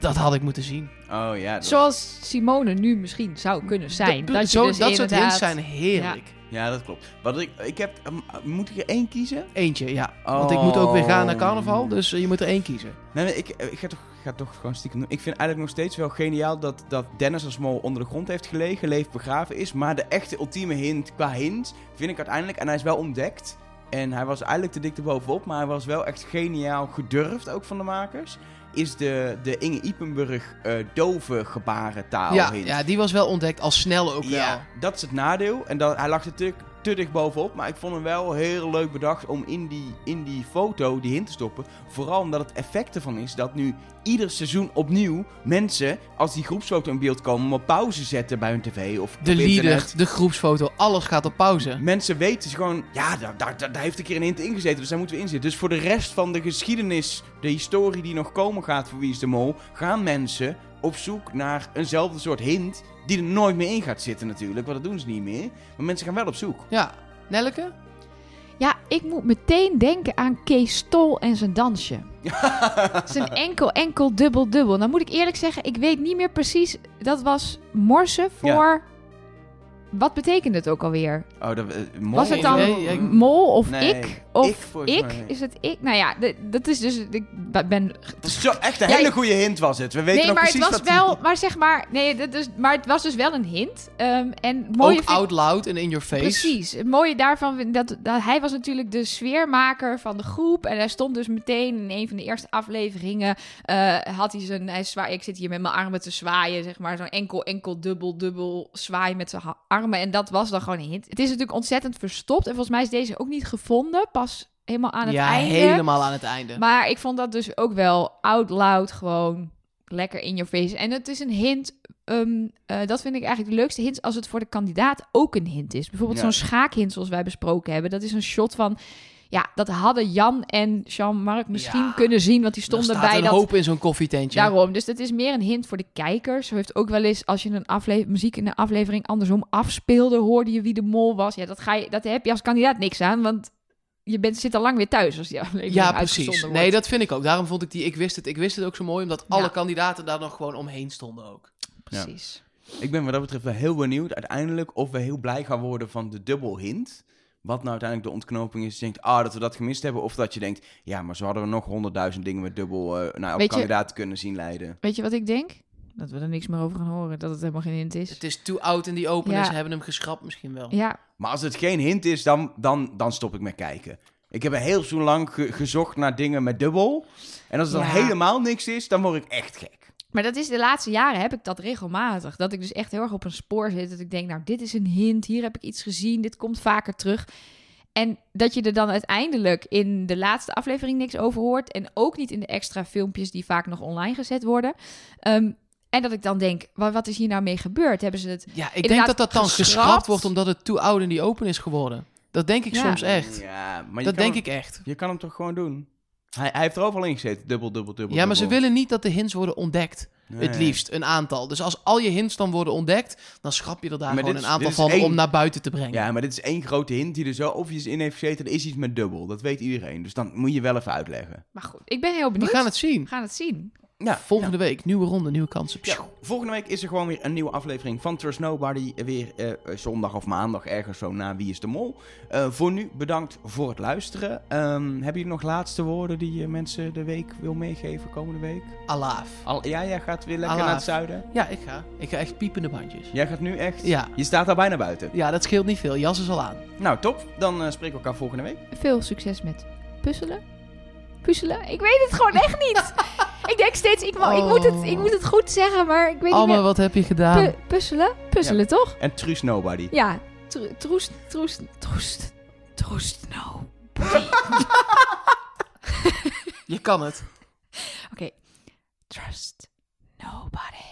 Dat had ik moeten zien. Oh ja, dat, Zoals Simone nu misschien zou kunnen zijn. De- dat zo, dus dat soort inderdaad... hints zijn heerlijk. ja, dat klopt. Wat ik, ik heb, ehm, moet ik er één kiezen? Eentje, ja. Want ik moet ook weer gaan naar carnaval. Dus eh, je moet er één kiezen. Nee, nee ik, ik, ga toch, ga toch gewoon stiekem doen. Ik vind eigenlijk nog steeds wel geniaal dat, dat Dennis als mol onder de grond heeft gelegen, leeft begraven is. Maar de echte ultieme hint qua hint vind ik uiteindelijk, en hij is wel ontdekt. En hij was eigenlijk te dik erbovenop, maar hij was wel echt geniaal gedurfd ook van de makers. Is de, de Inge Ipenburg eh dove gebarentaal ja, hint. ja, die was wel ontdekt. Al snel ook wel. Ja, dat is het nadeel. En dat, hij lag er te, dicht bovenop. Maar ik vond hem wel heel leuk bedacht om in die, in die foto die hint te stoppen. Vooral omdat het effect ervan is dat nu ieder seizoen opnieuw mensen, als die groepsfoto in beeld komen, op pauze zetten bij hun tv of De leader, de groepsfoto, alles gaat op pauze. Mensen weten gewoon, ja, daar, daar, daar daar heeft een keer een hint ingezeten, dus daar moeten we in zitten. Dus voor de rest van de geschiedenis, de historie die nog komen gaat voor Wie is de Mol, gaan mensen op zoek naar eenzelfde soort hint die er nooit meer in gaat zitten natuurlijk, want dat doen ze niet meer. Maar mensen gaan wel op zoek. Ja. Nelleke? Ja, ik moet meteen denken aan Kees Stol en zijn dansje. zijn enkel, enkel, dubbel, dubbel. Nou moet ik eerlijk zeggen, ik weet niet meer precies. Dat was morsen voor... Wat betekent het ook alweer? Oh, dat, eh, mol Was het dan Nee, ik- mol of Nee. ik? Of Ik volgens ik? mij. Is het ik? Nou ja, de- dat is dus... Ik ben zo, echt een Ja, hele goede hint was het. We weten nee, nog maar het was wat die- wel, maar zeg maar, nee, dat is, maar het was dus wel een hint. Ehm, en mooie Ook vind- out loud en in your face. Precies. Het mooie daarvan vind dat, dat hij was natuurlijk de sfeermaker van de groep en hij stond dus meteen in een van de eerste afleveringen eh, had hij zijn hij zwaai, ik zit hier met mijn armen te zwaaien zeg maar zo'n enkel enkel dubbel dubbel zwaai met zijn armen en dat was dan gewoon een hint. Het is natuurlijk ontzettend verstopt en volgens mij is deze ook niet gevonden pas helemaal aan het ja, einde. helemaal aan het einde. Maar ik vond dat dus ook wel out loud gewoon lekker in your face. En het is een hint. ehm, eh, dat vind ik eigenlijk de leukste hint als het voor de kandidaat ook een hint is. Bijvoorbeeld Ja. zo'n schaakhint zoals wij besproken hebben. Dat is een shot van... Ja, dat hadden Jan en Jean-Marc misschien Ja. kunnen zien, want die stonden bij een dat... hoop in zo'n koffietentje. Daarom, dus dat is meer een hint voor de kijkers. Zo heeft ook wel eens, als je een afle muziek in een aflevering andersom afspeelde, hoorde je wie de mol was. Ja, dat, ga je, dat heb je als kandidaat niks aan, want je bent, zit al lang weer thuis als die aflevering Ja, precies. wordt. Nee, dat vind ik ook. Daarom vond ik die Ik wist het, ik wist het ook zo mooi, omdat Ja. alle kandidaten daar nog gewoon omheen stonden ook. Precies. Ik ben wat dat betreft wel heel benieuwd uiteindelijk of we heel blij gaan worden van de dubbel hint. Wat nou uiteindelijk de ontknoping is. Je denkt, ah, dat we dat gemist hebben. Of dat je denkt, ja, maar zo hadden we nog honderdduizend dingen met dubbel eh naar je- kandidaat kunnen zien leiden. Weet je wat ik denk? Dat we er niks meer over gaan horen. Dat het helemaal geen hint is. Het is too out in die open Ja. en ze hebben hem geschrapt misschien wel. Ja, Maar als het geen hint is, dan, dan, dan stop ik met kijken. Ik heb een heel zo lang ge- gezocht naar dingen met dubbel. En als het dan helemaal niks is, dan word ik echt gek. maar dat is de laatste jaren heb ik dat regelmatig. Dat ik dus echt heel erg op een spoor zit. Dat ik denk, nou, dit is een hint. Hier heb ik iets gezien. Dit komt vaker terug. En dat je er dan uiteindelijk in de laatste aflevering niks over hoort. En ook niet in de extra filmpjes die vaak nog online gezet worden. Ehm, en dat ik dan denk, wa- wat is hier nou mee gebeurd? Hebben ze het... Ja, ik denk dat dat dan geschrapt. geschrapt wordt omdat het too out in die open is geworden. Dat denk ik Ja. soms echt. Ja, maar je Dat kan denk hem- ik echt. Je kan hem toch gewoon doen? Hij, hij heeft er overal in gezeten. Dubbel, dubbel, dubbel. Ja, maar ze willen niet dat de hints worden ontdekt. Nee. Het liefst, een aantal. Dus als al je hints dan worden ontdekt, dan schrap je er daar Maar gewoon een aantal van één- om naar buiten te brengen. Ja, maar dit is één grote hint die er zo obvious in heeft gezeten. Er is iets met dubbel. Dat weet iedereen. Dus dan moet je wel even uitleggen. Maar goed, ik ben heel We benieuwd. gaan het zien. We gaan het zien. Ja, Volgende week, nieuwe ronde, nieuwe kansen. Ja, volgende week is er gewoon weer een nieuwe aflevering van Trust Nobody. Weer eh, zondag of maandag ergens zo na Wie is de Mol. Eh, voor nu bedankt voor het luisteren. Ehm heb je nog laatste woorden die je mensen de week wil meegeven komende week? Alaaf. Al, ja, jij gaat weer lekker Alaaf. naar het zuiden. Ja, ik ga. Ik ga echt piepende bandjes. Jij gaat nu echt... Ja. Je staat al bijna buiten. Ja, dat scheelt niet veel. Jas is al aan. Nou, top. Dan eh, spreken we elkaar volgende week. Veel succes met puzzelen. Puzzelen? Ik weet het gewoon echt niet. ik denk steeds, ik, ik, moet het, ik moet het goed zeggen, maar ik weet Alma, niet meer. wat heb je gedaan? Pu- puzzelen? Puzzelen, toch? En Trust Nobody. Ja. Tro- Troest, troest, troest, troest, no. Je kan het. Trust nobody.